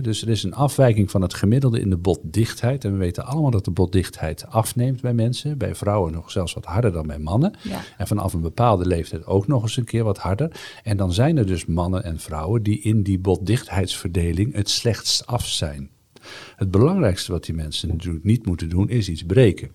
Dus er is een afwijking van het gemiddelde in de botdichtheid. En we weten allemaal dat de botdichtheid afneemt bij mensen. Bij vrouwen nog zelfs wat harder dan bij mannen. Ja. En vanaf een bepaalde leeftijd ook nog eens een keer wat harder. En dan zijn er dus mannen en vrouwen die in die botdichtheidsverdeling het slechtst af zijn. Het belangrijkste wat die mensen natuurlijk niet moeten doen, is iets breken.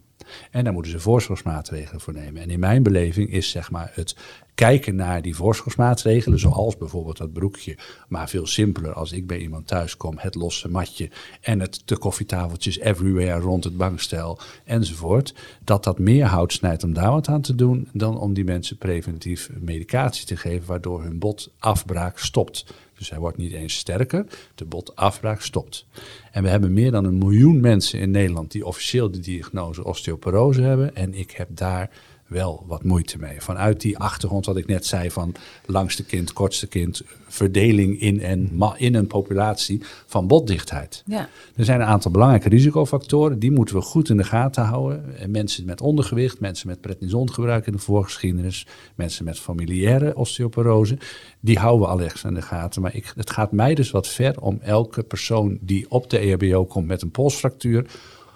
En daar moeten ze voorzorgsmaatregelen voor nemen. En in mijn beleving is zeg maar het kijken naar die voorzorgsmaatregelen, zoals bijvoorbeeld dat broekje, maar veel simpeler als ik bij iemand thuis kom, het losse matje en het de koffietafeltjes everywhere rond het bankstel enzovoort, dat dat meer hout snijdt om daar wat aan te doen dan om die mensen preventief medicatie te geven, waardoor hun botafbraak stopt. Dus hij wordt niet eens sterker, de botafbraak stopt. En we hebben meer dan een miljoen mensen in Nederland die officieel de diagnose osteoporose hebben. En ik heb daar wel wat moeite mee. Vanuit die achtergrond wat ik net zei van langste kind, kortste kind, verdeling in, en, in een populatie van botdichtheid. Ja. Er zijn een aantal belangrijke risicofactoren, die moeten we goed in de gaten houden. En Mensen met ondergewicht, mensen met prednisongebruik in de voorgeschiedenis, mensen met familiaire osteoporose, die houden we al echt in de gaten. Maar ik, het gaat mij dus wat ver om elke persoon die op de EHBO komt met een polsfractuur,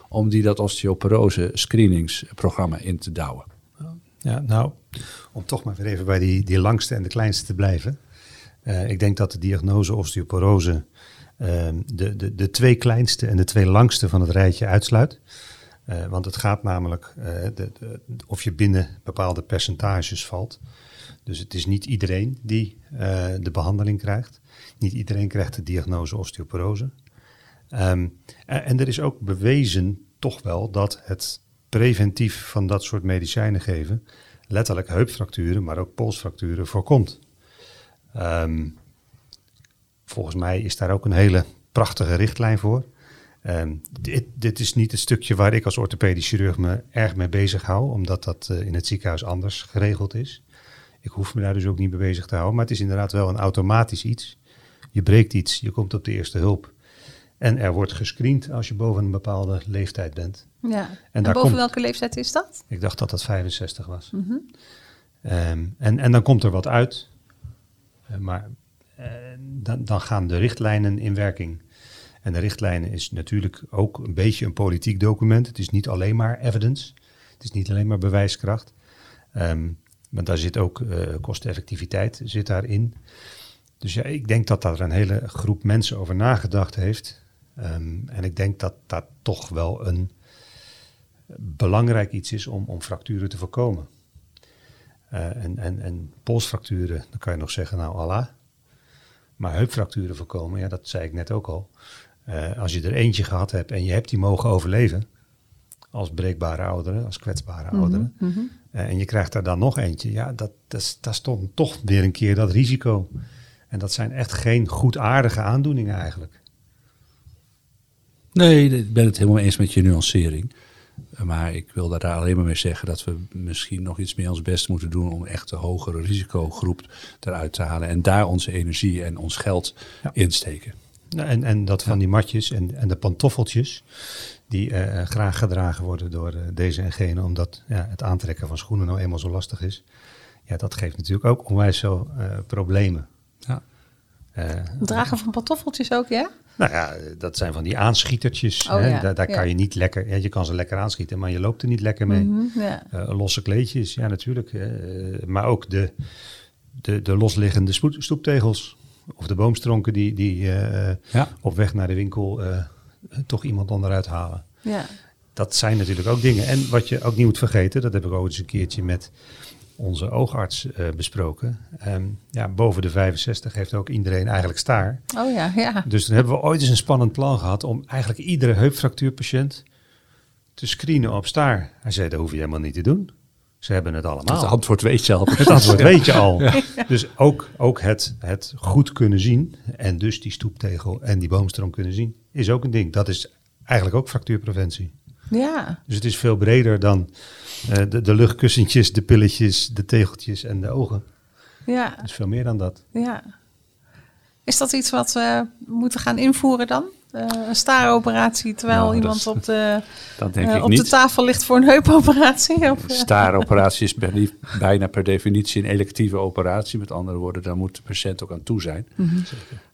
om die dat osteoporose screeningsprogramma in te douwen. Ja, nou, om toch maar weer even bij die, die langste en de kleinste te blijven. Eh, ik denk dat de diagnose osteoporose ehm, de, de, de twee kleinste en de twee langste van het rijtje uitsluit. Eh, want het gaat namelijk eh, de, de- of je binnen bepaalde percentages valt. Dus het is niet iedereen die de behandeling krijgt. Niet iedereen krijgt de diagnose osteoporose. Ehm, en er is ook bewezen toch wel dat het preventief van dat soort medicijnen geven letterlijk heupfracturen, maar ook polsfracturen voorkomt. Ehm, volgens mij is daar ook een hele prachtige richtlijn voor. Ehm, dit, dit is niet het stukje waar ik als orthopedisch chirurg me erg mee bezig hou, omdat dat eh, in het ziekenhuis anders geregeld is. Ik hoef me daar dus ook niet mee bezig te houden, maar het is inderdaad wel een automatisch iets. Je breekt iets, je komt op de eerste hulp. En er wordt gescreend als je boven een bepaalde leeftijd bent. ja. En, boven komt- welke leeftijd is dat? Ik dacht dat dat 65 was. Ehm, en, en dan komt er wat uit. Eh, maar eh, dan, dan gaan de richtlijnen in werking. En de richtlijnen is natuurlijk ook een beetje een politiek document. Het is niet alleen maar evidence. Het is niet alleen maar bewijskracht. Ehm maar daar zit ook eh, kosteneffectiviteit zit daarin. Dus ja, ik denk dat daar een hele groep mensen over nagedacht heeft. Ehm, en ik denk dat dat toch wel een belangrijk iets is om, om fracturen te voorkomen. Eh, en, en, en polsfracturen, dan kan je nog zeggen, nou Allah. Maar heupfracturen voorkomen, ja, dat zei ik net ook al. Eh, als je er eentje gehad hebt en je hebt die mogen overleven, als breekbare ouderen, als kwetsbare ouderen, eh, en je krijgt daar dan nog eentje, ja, dat, dat, daar stond toch weer een keer dat risico. En dat zijn echt geen goedaardige aandoeningen eigenlijk. Nee, ik ben het helemaal eens met je nuancering. Maar ik wil daar alleen maar mee zeggen dat we misschien nog iets meer ons best moeten doen om echt de hogere risicogroep eruit te halen. En daar onze energie en ons geld Ja. insteken. Nou, en, en dat van die matjes en, en de pantoffeltjes, die eh, graag gedragen worden door eh, deze en gene, omdat ja, het aantrekken van schoenen nou eenmaal zo lastig is. Ja, dat geeft natuurlijk ook onwijs veel eh, problemen. Ja. Eh, Het dragen van pantoffeltjes ook, ja? Nou ja, dat zijn van die aanschietertjes. Oh hè, ja, daar daar ja. kan je niet lekker, ja, je kan ze lekker aanschieten, maar je loopt er niet lekker mee. Mhm, ja. Eh, losse kleedjes, ja natuurlijk. eh, maar ook de, de, de losliggende spoed- stoeptegels. Of de boomstronken die, die eh, Ja. op weg naar de winkel eh, toch iemand onderuit halen. ja. Dat zijn natuurlijk ook dingen. En wat je ook niet moet vergeten, dat heb ik ook eens een keertje met onze oogarts eh, besproken. Ehm, ja, boven de 65 heeft ook iedereen eigenlijk staar. Oh ja, ja. Dus dan hebben we ooit eens een spannend plan gehad om eigenlijk iedere heupfractuurpatiënt te screenen op staar. Hij zei, dat hoef je helemaal niet te doen. Ze hebben het allemaal. Het antwoord weet je al. (laughs) Het antwoord weet je al. (laughs) Dus ook, ook het, het goed kunnen zien en dus die stoeptegel en die boomstroom kunnen zien, is ook een ding. Dat is eigenlijk ook fractuurpreventie. Ja, Dus het is veel breder dan eh, de, de luchtkussentjes, de pilletjes, de tegeltjes en de ogen. ja, Het is veel meer dan dat. ja. Is dat iets wat we moeten gaan invoeren dan? Uh, een staaroperatie terwijl Nou, iemand dat- op, de, Dat denk eh, ik op de niet. tafel ligt voor een heupoperatie? Of, Een staaroperatie is per die- bijna per definitie een electieve operatie. Met andere woorden, daar moet de patiënt ook aan toe zijn. Mhm.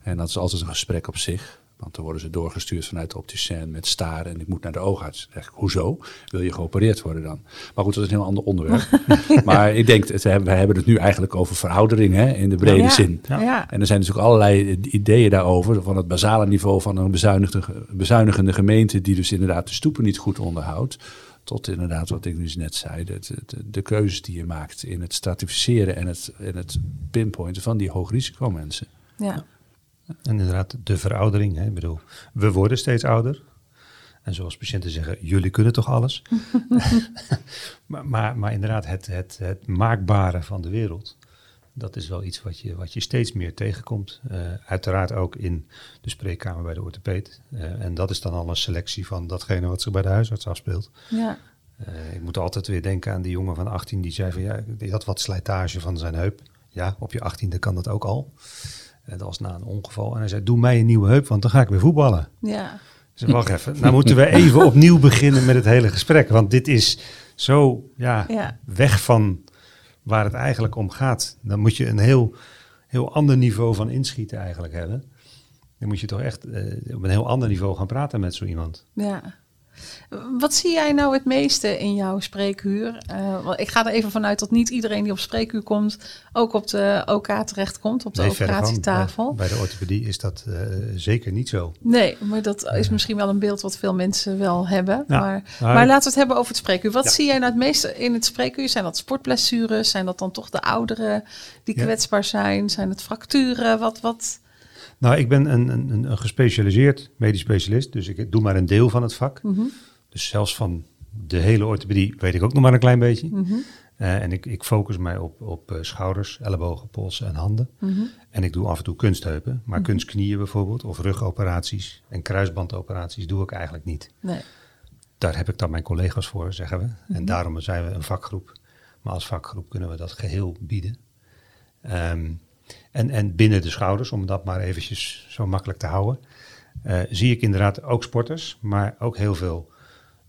En dat is altijd een gesprek op zich. Want dan worden ze doorgestuurd vanuit de opticien met staren. En ik moet naar de oogarts. Zeg ik, hoezo? Wil je geopereerd worden dan? Maar goed, dat is een heel ander onderwerp. (laughs) Maar ik denk, het, we hebben het nu eigenlijk over veroudering hè, in de brede Ja. zin. ja. En er zijn natuurlijk allerlei ideeën daarover. Van het basale niveau van een bezuinigde, bezuinigende gemeente. die dus inderdaad de stoepen niet goed onderhoudt. Tot inderdaad wat ik dus net zei. De, de, de keuzes die je maakt in het stratificeren en het, en het pinpointen van die hoogrisicomensen. ja. En inderdaad, de veroudering. Hè. Ik bedoel, we worden steeds ouder. En zoals patiënten zeggen, jullie kunnen toch alles? (laughs) maar, maar, maar inderdaad, het, het, het maakbare van de wereld, dat is wel iets wat je, wat je steeds meer tegenkomt. Eh, uiteraard ook in de spreekkamer bij de orthopeed. Eh, en dat is dan al een selectie van datgene wat zich bij de huisarts afspeelt. ja. Eh, ik moet altijd weer denken aan die jongen van 18 die zei van ja, die had wat slijtage van zijn heup. Ja, op je 18e kan dat ook al. En dat was na een ongeval. En hij zei, doe mij een nieuwe heup, want dan ga ik weer voetballen. ja. Zei, wacht even, nou moeten we even opnieuw beginnen met het hele gesprek. Want dit is zo ja, Ja. weg van waar het eigenlijk om gaat. Dan moet je een heel, heel ander niveau van inschieten eigenlijk hebben. Dan moet je toch echt eh, op een heel ander niveau gaan praten met zo iemand. Ja. Wat zie jij nou het meeste in jouw spreekuur? Eh, want ik ga er even vanuit dat niet iedereen die op spreekuur komt ook op de OK terechtkomt, op de Nee, verre van. operatietafel. Bij, de orthopedie is dat eh, zeker niet zo. Nee, maar dat is misschien wel een beeld wat veel mensen wel hebben. Ja, maar, maar- maar laten we het hebben over het spreekuur. Wat Ja. zie jij nou het meeste in het spreekuur? Zijn dat sportblessures? Zijn dat dan toch de ouderen die Ja. kwetsbaar zijn? Zijn het fracturen? Wat, wat? Nou, ik ben een, een, een- gespecialiseerd medisch specialist, dus ik doe maar een deel van het vak. Mhm, Dus zelfs van de hele orthopedie weet ik ook nog maar een klein beetje. mhm, Eh, en ik, ik focus mij op, op eh, schouders, ellebogen, polsen en handen. mhm. En ik doe af en toe kunstheupen, maar kunstknieën bijvoorbeeld, of rugoperaties en kruisbandoperaties doe ik eigenlijk niet. Nee. Daar heb ik dan mijn collega's voor, zeggen we. En daarom zijn we een vakgroep. Maar als vakgroep kunnen we dat geheel bieden. Ehm, en, en binnen de schouders, om dat maar eventjes zo makkelijk te houden, eh, zie ik inderdaad ook sporters, maar ook heel veel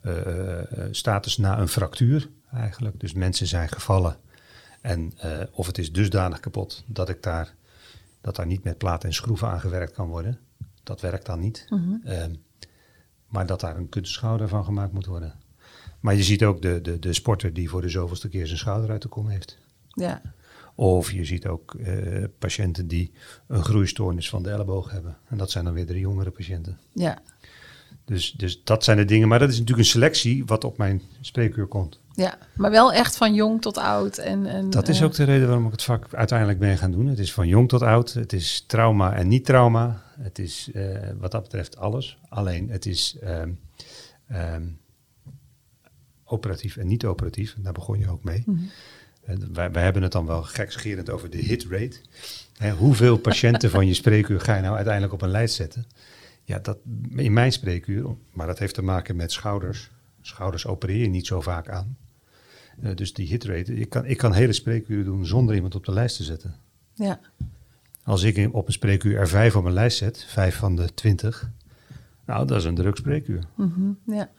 eh, eh, status na een fractuur eigenlijk. Dus mensen zijn gevallen en of het is dusdanig kapot dat ik daar, dat daar niet met platen en schroeven aan gewerkt kan worden. Dat werkt dan niet. Ehm, maar dat daar een kunstschouder van gemaakt moet worden. Maar je ziet ook de, de, de sporter die voor de zoveelste keer zijn schouder uit de kom heeft. Ja. Of je ziet ook eh, patiënten die een groeistoornis van de elleboog hebben. En dat zijn dan weer de jongere patiënten. Ja. Dus, dus dat zijn de dingen. Maar dat is natuurlijk een selectie wat op mijn spreekuur komt. ja, maar wel echt van jong tot oud. En, en, Dat is eh, ook de reden waarom ik het vak uiteindelijk ben gaan doen. Het is van jong tot oud. Het is trauma en niet trauma. Het is eh, wat dat betreft alles. Alleen het is ehm, ehm, operatief en niet operatief. En daar begon je ook mee. Eh, wij, wij hebben het dan wel gekscherend over de hit rate. Hè, hoeveel patiënten van je spreekuur ga je nou uiteindelijk op een lijst zetten? Ja, dat in mijn spreekuur, maar dat heeft te maken met schouders. Schouders opereer je niet zo vaak aan. Eh, dus die hitrate, ik kan, ik kan hele spreekuren doen zonder iemand op de lijst te zetten. Ja. Als ik op een spreekuur er vijf op een lijst zet, vijf van de twintig, nou dat is een druk spreekuur. mhm, ja.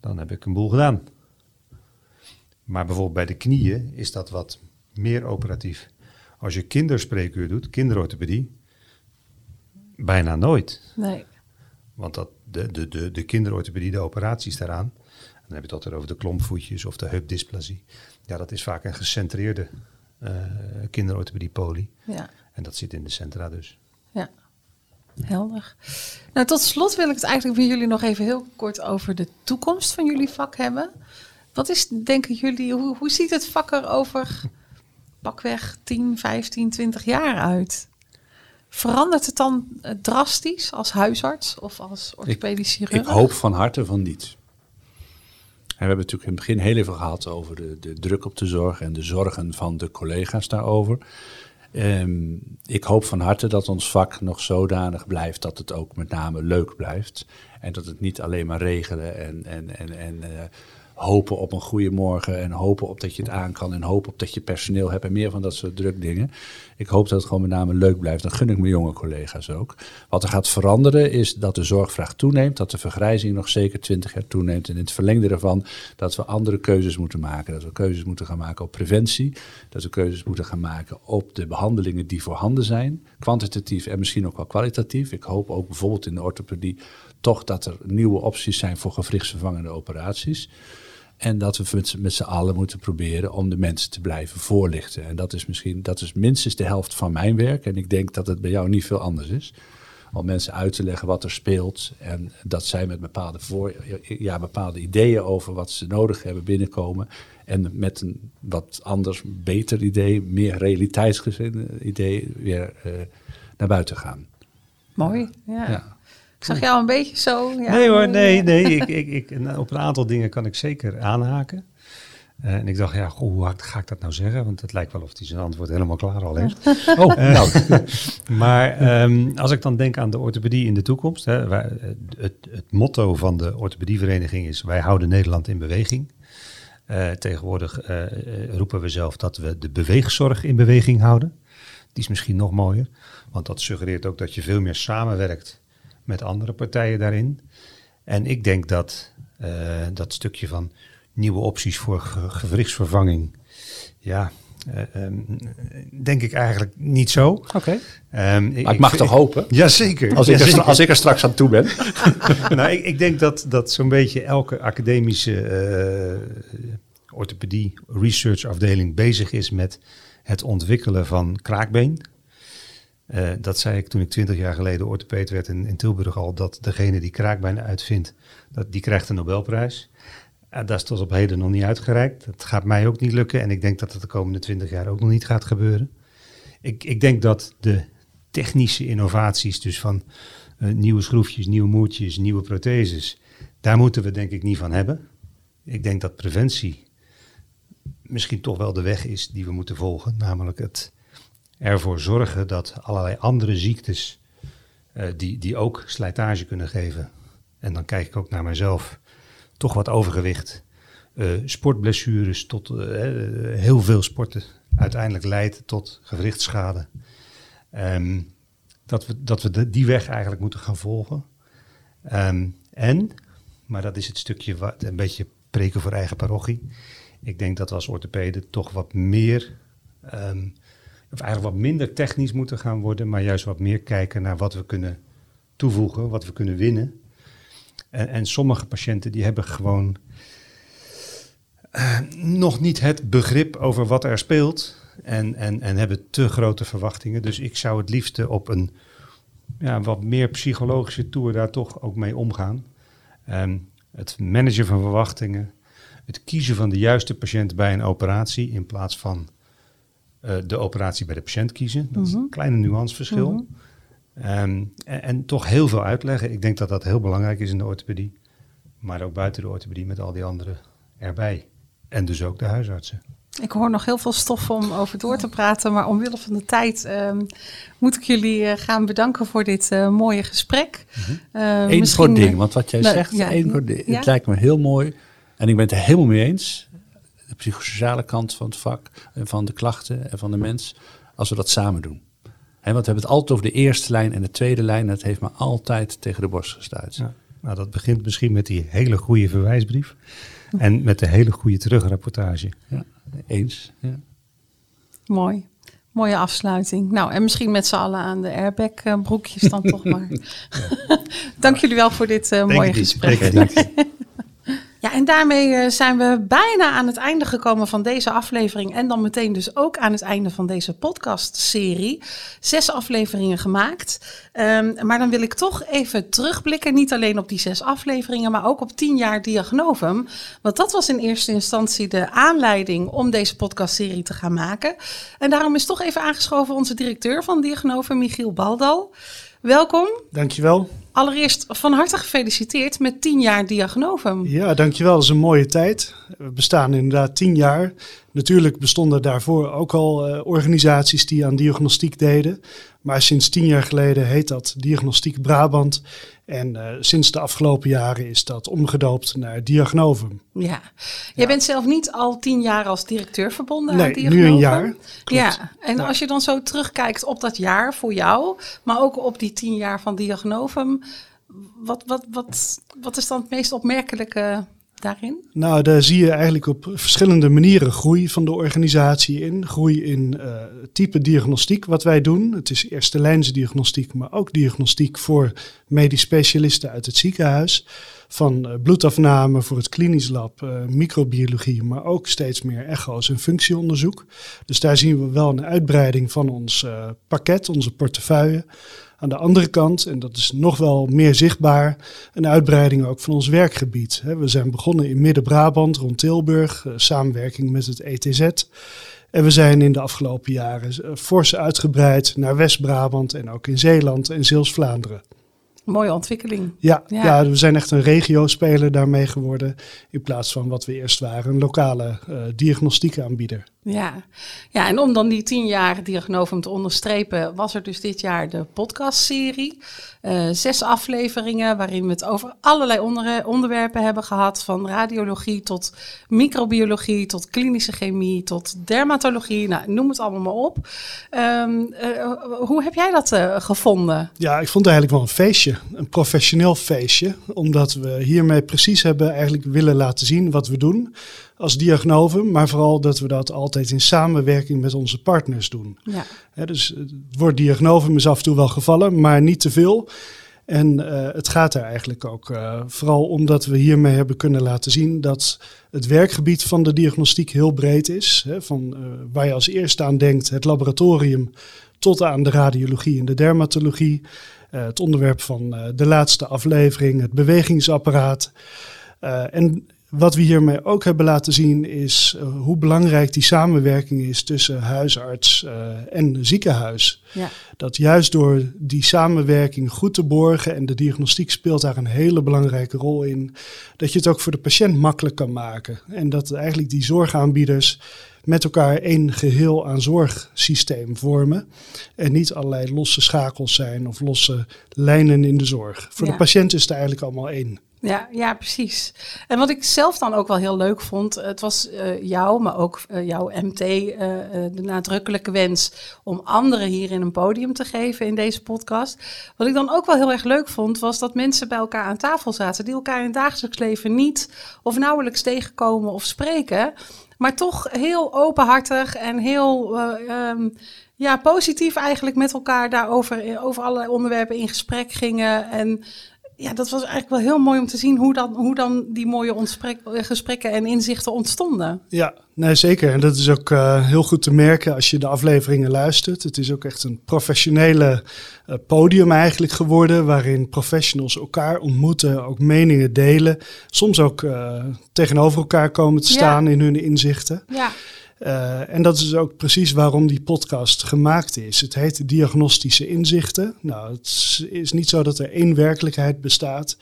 Dan heb ik een boel gedaan. Maar bijvoorbeeld bij de knieën is dat wat meer operatief. Als je kinderspreekuur doet, kinderorthopedie, bijna nooit. Nee. Want dat, de, de, de, de kinderorthopedie, de operaties daaraan, dan heb je het altijd over de klompvoetjes of de heupdysplasie. Ja, dat is vaak een gecentreerde eh kinderorthopedie poli. Ja. En dat zit in de centra dus. Ja, helder. Nou, tot slot wil ik het eigenlijk bij jullie nog even heel kort over de toekomst van jullie vak hebben. Wat is, denken jullie, hoe, hoe ziet het vak er over pakweg 10, 15, 20 jaar uit? Verandert het dan eh, drastisch als huisarts of als orthopedisch chirurg? Ik hoop van harte van niet. En we hebben natuurlijk in het begin heel even gehad over de, de druk op de zorg en de zorgen van de collega's daarover. Ehm, ik hoop van harte dat ons vak nog zodanig blijft dat het ook met name leuk blijft. En dat het niet alleen maar regelen en, en, en, en eh, hopen op een goede morgen en hopen op dat je het aan kan en hopen op dat je personeel hebt en meer van dat soort drukdingen. Ik hoop dat het gewoon met name leuk blijft. Dan gun ik mijn jonge collega's ook. Wat er gaat veranderen is dat de zorgvraag toeneemt, dat de vergrijzing nog zeker 20 jaar toeneemt. En in het verlengde ervan dat we andere keuzes moeten maken. Dat we keuzes moeten gaan maken op preventie. Dat we keuzes moeten gaan maken op de behandelingen die voorhanden zijn. Kwantitatief en misschien ook wel kwalitatief. Ik hoop ook bijvoorbeeld in de orthopedie toch dat er nieuwe opties zijn voor gewrichtsvervangende operaties. En dat we met z'n allen moeten proberen om de mensen te blijven voorlichten. En dat is misschien, dat is minstens de helft van mijn werk. En ik denk dat het bij jou niet veel anders is. Om mensen uit te leggen wat er speelt. En dat zij met bepaalde, voor, ja, bepaalde ideeën over wat ze nodig hebben binnenkomen. En met een wat anders, beter idee, meer realiteitsgezinde idee weer uh, naar buiten gaan. Mooi, ja. ja. Ik zag jou een beetje zo. Ja, nee hoor, nee, nee. ik, ik, ik, op een aantal dingen kan ik zeker aanhaken. Uh, en ik dacht, ja, goh, hoe ga ik dat nou zeggen? Want het lijkt wel of hij zijn antwoord helemaal klaar al heeft. (laughs) oh, uh, nou. (laughs) maar um, als ik dan denk aan de orthopedie in de toekomst. Hè, wij, het, het, motto van de orthopedievereniging is, wij houden Nederland in beweging. Uh, tegenwoordig roepen we zelf dat we de beweegzorg in beweging houden. Die is misschien nog mooier. Want dat suggereert ook dat je veel meer samenwerkt met andere partijen daarin. En ik denk dat uh, dat stukje van nieuwe opties voor ge gewrichtsvervanging, ja, uh, um, denk ik eigenlijk niet zo. Oké. Okay. Um, ik, ik, mag toch hopen? (laughs) Jazeker. Als, ik er, als ik er straks aan toe ben. (laughs) nou, ik, ik, denk dat, dat zo'n beetje elke academische uh, orthopedie research afdeling bezig is met het ontwikkelen van kraakbeen. Uh, dat zei ik toen ik twintig jaar geleden orthopeed werd in, in, Tilburg al, dat degene die kraakbeen uitvindt, dat, die krijgt een Nobelprijs. Uh, dat is tot op heden nog niet uitgereikt. Dat gaat mij ook niet lukken en ik denk dat het de komende twintig jaar ook nog niet gaat gebeuren. Ik, ik denk dat de technische innovaties, dus van uh, nieuwe schroefjes, nieuwe moertjes, nieuwe protheses, daar moeten we denk ik niet van hebben. Ik denk dat preventie misschien toch wel de weg is die we moeten volgen, namelijk het ervoor zorgen dat allerlei andere ziektes, uh, die, die ook slijtage kunnen geven, en dan kijk ik ook naar mezelf, toch wat overgewicht, uh, sportblessures tot uh, heel veel sporten uiteindelijk leidt tot gewrichtsschade. Um, dat we, dat we die weg eigenlijk moeten gaan volgen. Um, en, maar dat is het stukje wat een beetje preken voor eigen parochie. Ik denk dat we als orthopeden toch wat meer um, of eigenlijk wat minder technisch moeten gaan worden, maar juist wat meer kijken naar wat we kunnen toevoegen, wat we kunnen winnen. En, en sommige patiënten die hebben gewoon uh, nog niet het begrip over wat er speelt en, en, en hebben te grote verwachtingen. Dus ik zou het liefste op een ja, wat meer psychologische tour daar toch ook mee omgaan. Um, het managen van verwachtingen, het kiezen van de juiste patiënt bij een operatie in plaats van de operatie bij de patiënt kiezen. Dat is een mhm. kleine nuanceverschil. Mm um, en, en, toch heel veel uitleggen. Ik denk dat dat heel belangrijk is in de orthopedie. Maar ook buiten de orthopedie met al die anderen erbij. En dus ook de huisartsen. Ik hoor nog heel veel stof om over door te praten, maar omwille van de tijd um, moet ik jullie uh, gaan bedanken voor dit uh, mooie gesprek. Mm -hmm. uh, Eén misschien... ding, want wat jij nou, zegt, ja, één kort ding. Ja? Het lijkt me heel mooi en ik ben het er helemaal mee eens de psychosociale kant van het vak, en van de klachten en van de mens, als we dat samen doen. He, want we hebben het altijd over de eerste lijn en de tweede lijn. En dat heeft me altijd tegen de borst gestuurd. Ja, nou, dat begint misschien met die hele goede verwijsbrief. En met de hele goede terugrapportage. Ja, eens. Ja. Mooi. Mooie afsluiting. Nou, en misschien met z'n allen aan de airbag broekjes dan toch maar. (laughs) Dank jullie wel voor dit uh, mooie gesprek. (laughs) Ja, en daarmee eh, zijn we bijna aan het einde gekomen van deze aflevering. En dan meteen dus ook aan het einde van deze podcastserie. Zes afleveringen gemaakt. Um, maar dan wil ik toch even terugblikken. Niet alleen op die zes afleveringen, maar ook op tien jaar Diagnovum. Want dat was in eerste instantie de aanleiding om deze podcastserie te gaan maken. En daarom is toch even aangeschoven onze directeur van Diagnovum, Michiel Baldal. Welkom. Dankjewel. Allereerst van harte gefeliciteerd met 10 jaar Diagnovum. Ja, dankjewel. Dat is een mooie tijd. We bestaan inderdaad 10 jaar. Natuurlijk bestonden daarvoor ook al uh, organisaties die aan diagnostiek deden. Maar sinds tien jaar geleden heet dat Diagnostiek Brabant. En eh, sinds de afgelopen jaren is dat omgedoopt naar Diagnovum. Ja. Jij bent zelf niet al tien jaar als directeur verbonden aan Nee, Diagnovum? nu een jaar. Klopt. Ja, en als je dan zo terugkijkt op dat jaar voor jou, maar ook op die tien jaar van Diagnovum, wat, wat, wat, wat is dan het meest opmerkelijke daarin? Nou, daar zie je eigenlijk op verschillende manieren groei van de organisatie in. Groei in eh, type diagnostiek wat wij doen. Het is eerste lijnse diagnostiek, maar ook diagnostiek voor medisch specialisten uit het ziekenhuis. Van eh, bloedafname voor het klinisch lab, eh, microbiologie, maar ook steeds meer echo's en functieonderzoek. Dus daar zien we wel een uitbreiding van ons pakket, onze portefeuille. Aan de andere kant, en dat is nog wel meer zichtbaar, een uitbreiding ook van ons werkgebied. We zijn begonnen in Midden-Brabant, rond Tilburg, eh, samenwerking met het ETZ. En we zijn in de afgelopen jaren eh, fors uitgebreid naar West-Brabant en ook in Zeeland en Zeeuws-Vlaanderen. Mooie ontwikkeling. Ja, Ja. ja. we zijn echt een regiospeler daarmee geworden. In plaats van wat we eerst waren, een lokale eh diagnostiekaanbieder. Ja. ja, en om dan die tien jaar Diagnovum te onderstrepen, was er dus dit jaar de podcastserie. Eh, zes afleveringen waarin we het over allerlei onder- onderwerpen hebben gehad. Van radiologie tot microbiologie, tot klinische chemie, tot dermatologie. Nou, noem het allemaal maar op. Ehm, eh, hoe heb jij dat eh, gevonden? Ja, ik vond het eigenlijk wel een feestje, een professioneel feestje. Omdat we hiermee precies hebben eigenlijk willen laten zien wat we doen als diagnovum. Maar vooral dat we dat altijd in samenwerking met onze partners doen. Ja, dus het woord diagnovum is af en toe wel gevallen, maar niet te veel. En eh, het gaat er eigenlijk ook eh, vooral omdat we hiermee hebben kunnen laten zien dat het werkgebied van de diagnostiek heel breed is. Hè, van eh, waar je als eerste aan denkt, het laboratorium, tot aan de radiologie en de dermatologie. Eh, het onderwerp van eh, de laatste aflevering, het bewegingsapparaat. Eh, en wat we hiermee ook hebben laten zien is eh, hoe belangrijk die samenwerking is tussen huisarts eh, en ziekenhuis. ja, Dat juist door die samenwerking goed te borgen en de diagnostiek speelt daar een hele belangrijke rol in, dat je het ook voor de patiënt makkelijk kan maken. En dat eigenlijk die zorgaanbieders met elkaar één geheel aan zorgsysteem vormen en niet allerlei losse schakels zijn of losse lijnen in de zorg. Voor Ja. de patiënt is het eigenlijk allemaal één. Ja, ja, precies. En wat ik zelf dan ook wel heel leuk vond, het was eh, jou, maar ook eh, jouw MT, eh, eh, de nadrukkelijke wens om anderen hierin een podium te geven in deze podcast. Wat ik dan ook wel heel erg leuk vond, was dat mensen bij elkaar aan tafel zaten die elkaar in het dagelijks leven niet of nauwelijks tegenkomen of spreken, maar toch heel openhartig en heel eh, ehm, ja, positief eigenlijk met elkaar daarover eh, over allerlei onderwerpen in gesprek gingen. En ja, dat was eigenlijk wel heel mooi om te zien hoe dan, hoe dan die mooie eh, gesprekken en inzichten ontstonden. Ja, nee, zeker. En dat is ook eh, heel goed te merken als je de afleveringen luistert. Het is ook echt een professionele eh, podium eigenlijk geworden, waarin professionals elkaar ontmoeten, ook meningen delen, soms ook tegenover elkaar komen te Ja. staan in hun inzichten. Ja, Eh, en dat is ook precies waarom die podcast gemaakt is. Het heet Diagnostische Inzichten. Nou, het is- niet zo dat er één werkelijkheid bestaat.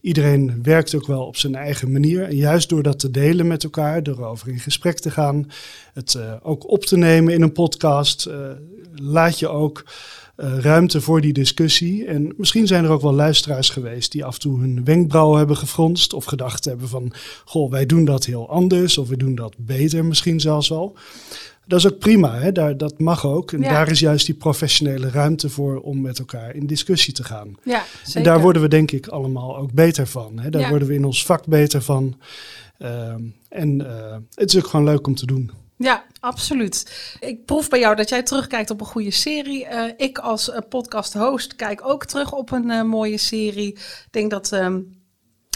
Iedereen werkt ook wel op zijn eigen manier. En juist door dat te delen met elkaar, door over in gesprek te gaan, het eh, ook op te nemen in een podcast, eh, laat je ook eh, ruimte voor die discussie. En misschien zijn er ook wel luisteraars geweest die af en toe hun wenkbrauwen hebben gefronst of gedacht hebben van, goh, wij doen dat heel anders of we doen dat beter misschien zelfs wel. Dat is ook prima, hè? Daar, dat mag ook. En Ja. daar is juist die professionele ruimte voor om met elkaar in discussie te gaan. ja zeker. En daar worden we denk ik allemaal ook beter van. Hè? Daar Ja. worden we in ons vak beter van. Ehm, en eh, het is ook gewoon leuk om te doen. Ja, absoluut. Ik proef bij jou dat jij terugkijkt op een goede serie. Eh, ik als eh, podcast-host kijk ook terug op een eh, mooie serie. Ik denk dat, ehm,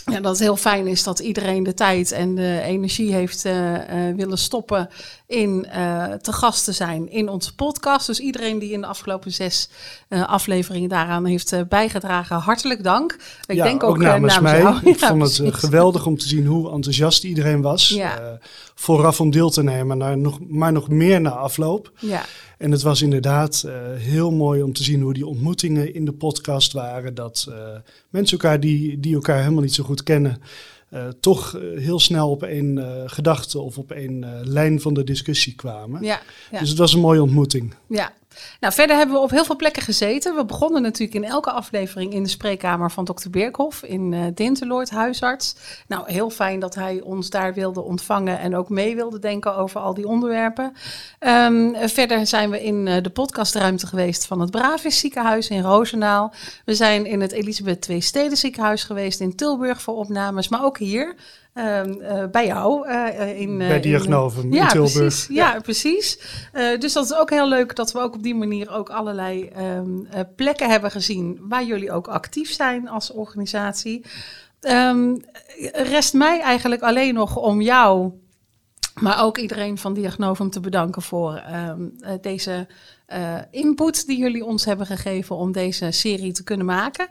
ja, dat het heel fijn is dat iedereen de tijd en de energie heeft eh, eh, willen stoppen in eh, te gast te zijn in onze podcast. Dus iedereen die in de afgelopen zes afleveringen daaraan heeft bijgedragen, hartelijk dank. Ik ja, denk ook, eh, namens, mij. jou. Ik (laughs) Ja, vond het geweldig om te zien hoe enthousiast iedereen was. Ja. vooraf om deel te nemen, naar nog, maar nog meer na afloop. Ja, En het was inderdaad eh, heel mooi om te zien hoe die ontmoetingen in de podcast waren. Dat eh, mensen elkaar die, die elkaar helemaal niet zo goed kennen, eh, toch heel snel op één gedachte of op één lijn van de discussie kwamen. ja, ja. Dus het was een mooie ontmoeting. Ja, Nou, verder hebben we op heel veel plekken gezeten. We begonnen natuurlijk in elke aflevering in de spreekkamer van dokter Beerkhoff in uh, Dinteloord, huisarts. Nou, heel fijn dat hij ons daar wilde ontvangen en ook mee wilde denken over al die onderwerpen. Um, verder zijn we in uh, de podcastruimte geweest van het Bravis ziekenhuis in Roosendaal. We zijn in het Elisabeth II Steden ziekenhuis geweest in Tilburg voor opnames, maar ook hier. Uh, bij jou. Uh, in, bij Diagnovum ja, in Tilburg. Precies, ja, ja, precies. dus dat is ook heel leuk dat we ook op die manier ook allerlei um, plekken hebben gezien waar jullie ook actief zijn als organisatie. Um, rest mij eigenlijk alleen nog om jou, maar ook iedereen van Diagnovum te bedanken voor um, deze uh, input die jullie ons hebben gegeven om deze serie te kunnen maken.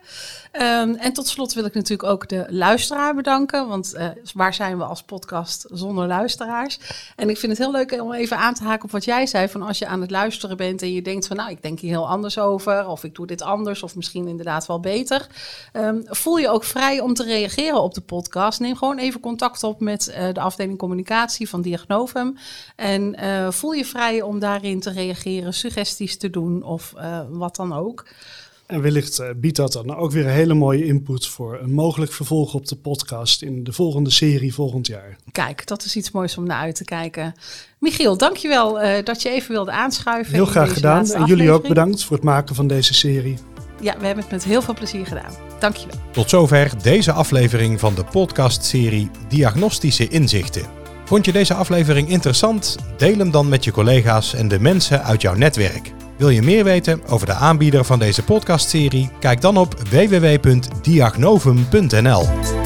Um, en tot slot wil ik natuurlijk ook de luisteraar bedanken, want uh, waar zijn we als podcast zonder luisteraars? En ik vind het heel leuk om even aan te haken op wat jij zei, van als je aan het luisteren bent en je denkt van nou, ik denk hier heel anders over, of ik doe dit anders, of misschien inderdaad wel beter. Um, voel je ook vrij om te reageren op de podcast. Neem gewoon even contact op met uh, de afdeling communicatie van Diagnovum en voel je vrij om daarin te reageren, suggesties te doen of uh, wat dan ook. En wellicht uh, biedt dat dan ook weer een hele mooie input voor een mogelijk vervolg op de podcast in de volgende serie volgend jaar. Kijk, dat is iets moois om naar uit te kijken. Michiel, dankjewel uh, dat je even wilde aanschuiven. Heel graag gedaan. En jullie ook bedankt voor het maken van deze serie. Ja, we hebben het met heel veel plezier gedaan. Dankjewel. Tot zover deze aflevering van de podcastserie Diagnostische Inzichten. Vond je deze aflevering interessant? Deel hem dan met je collega's en de mensen uit jouw netwerk. Wil je meer weten over de aanbieder van deze podcastserie? Kijk dan op www.diagnovum.nl.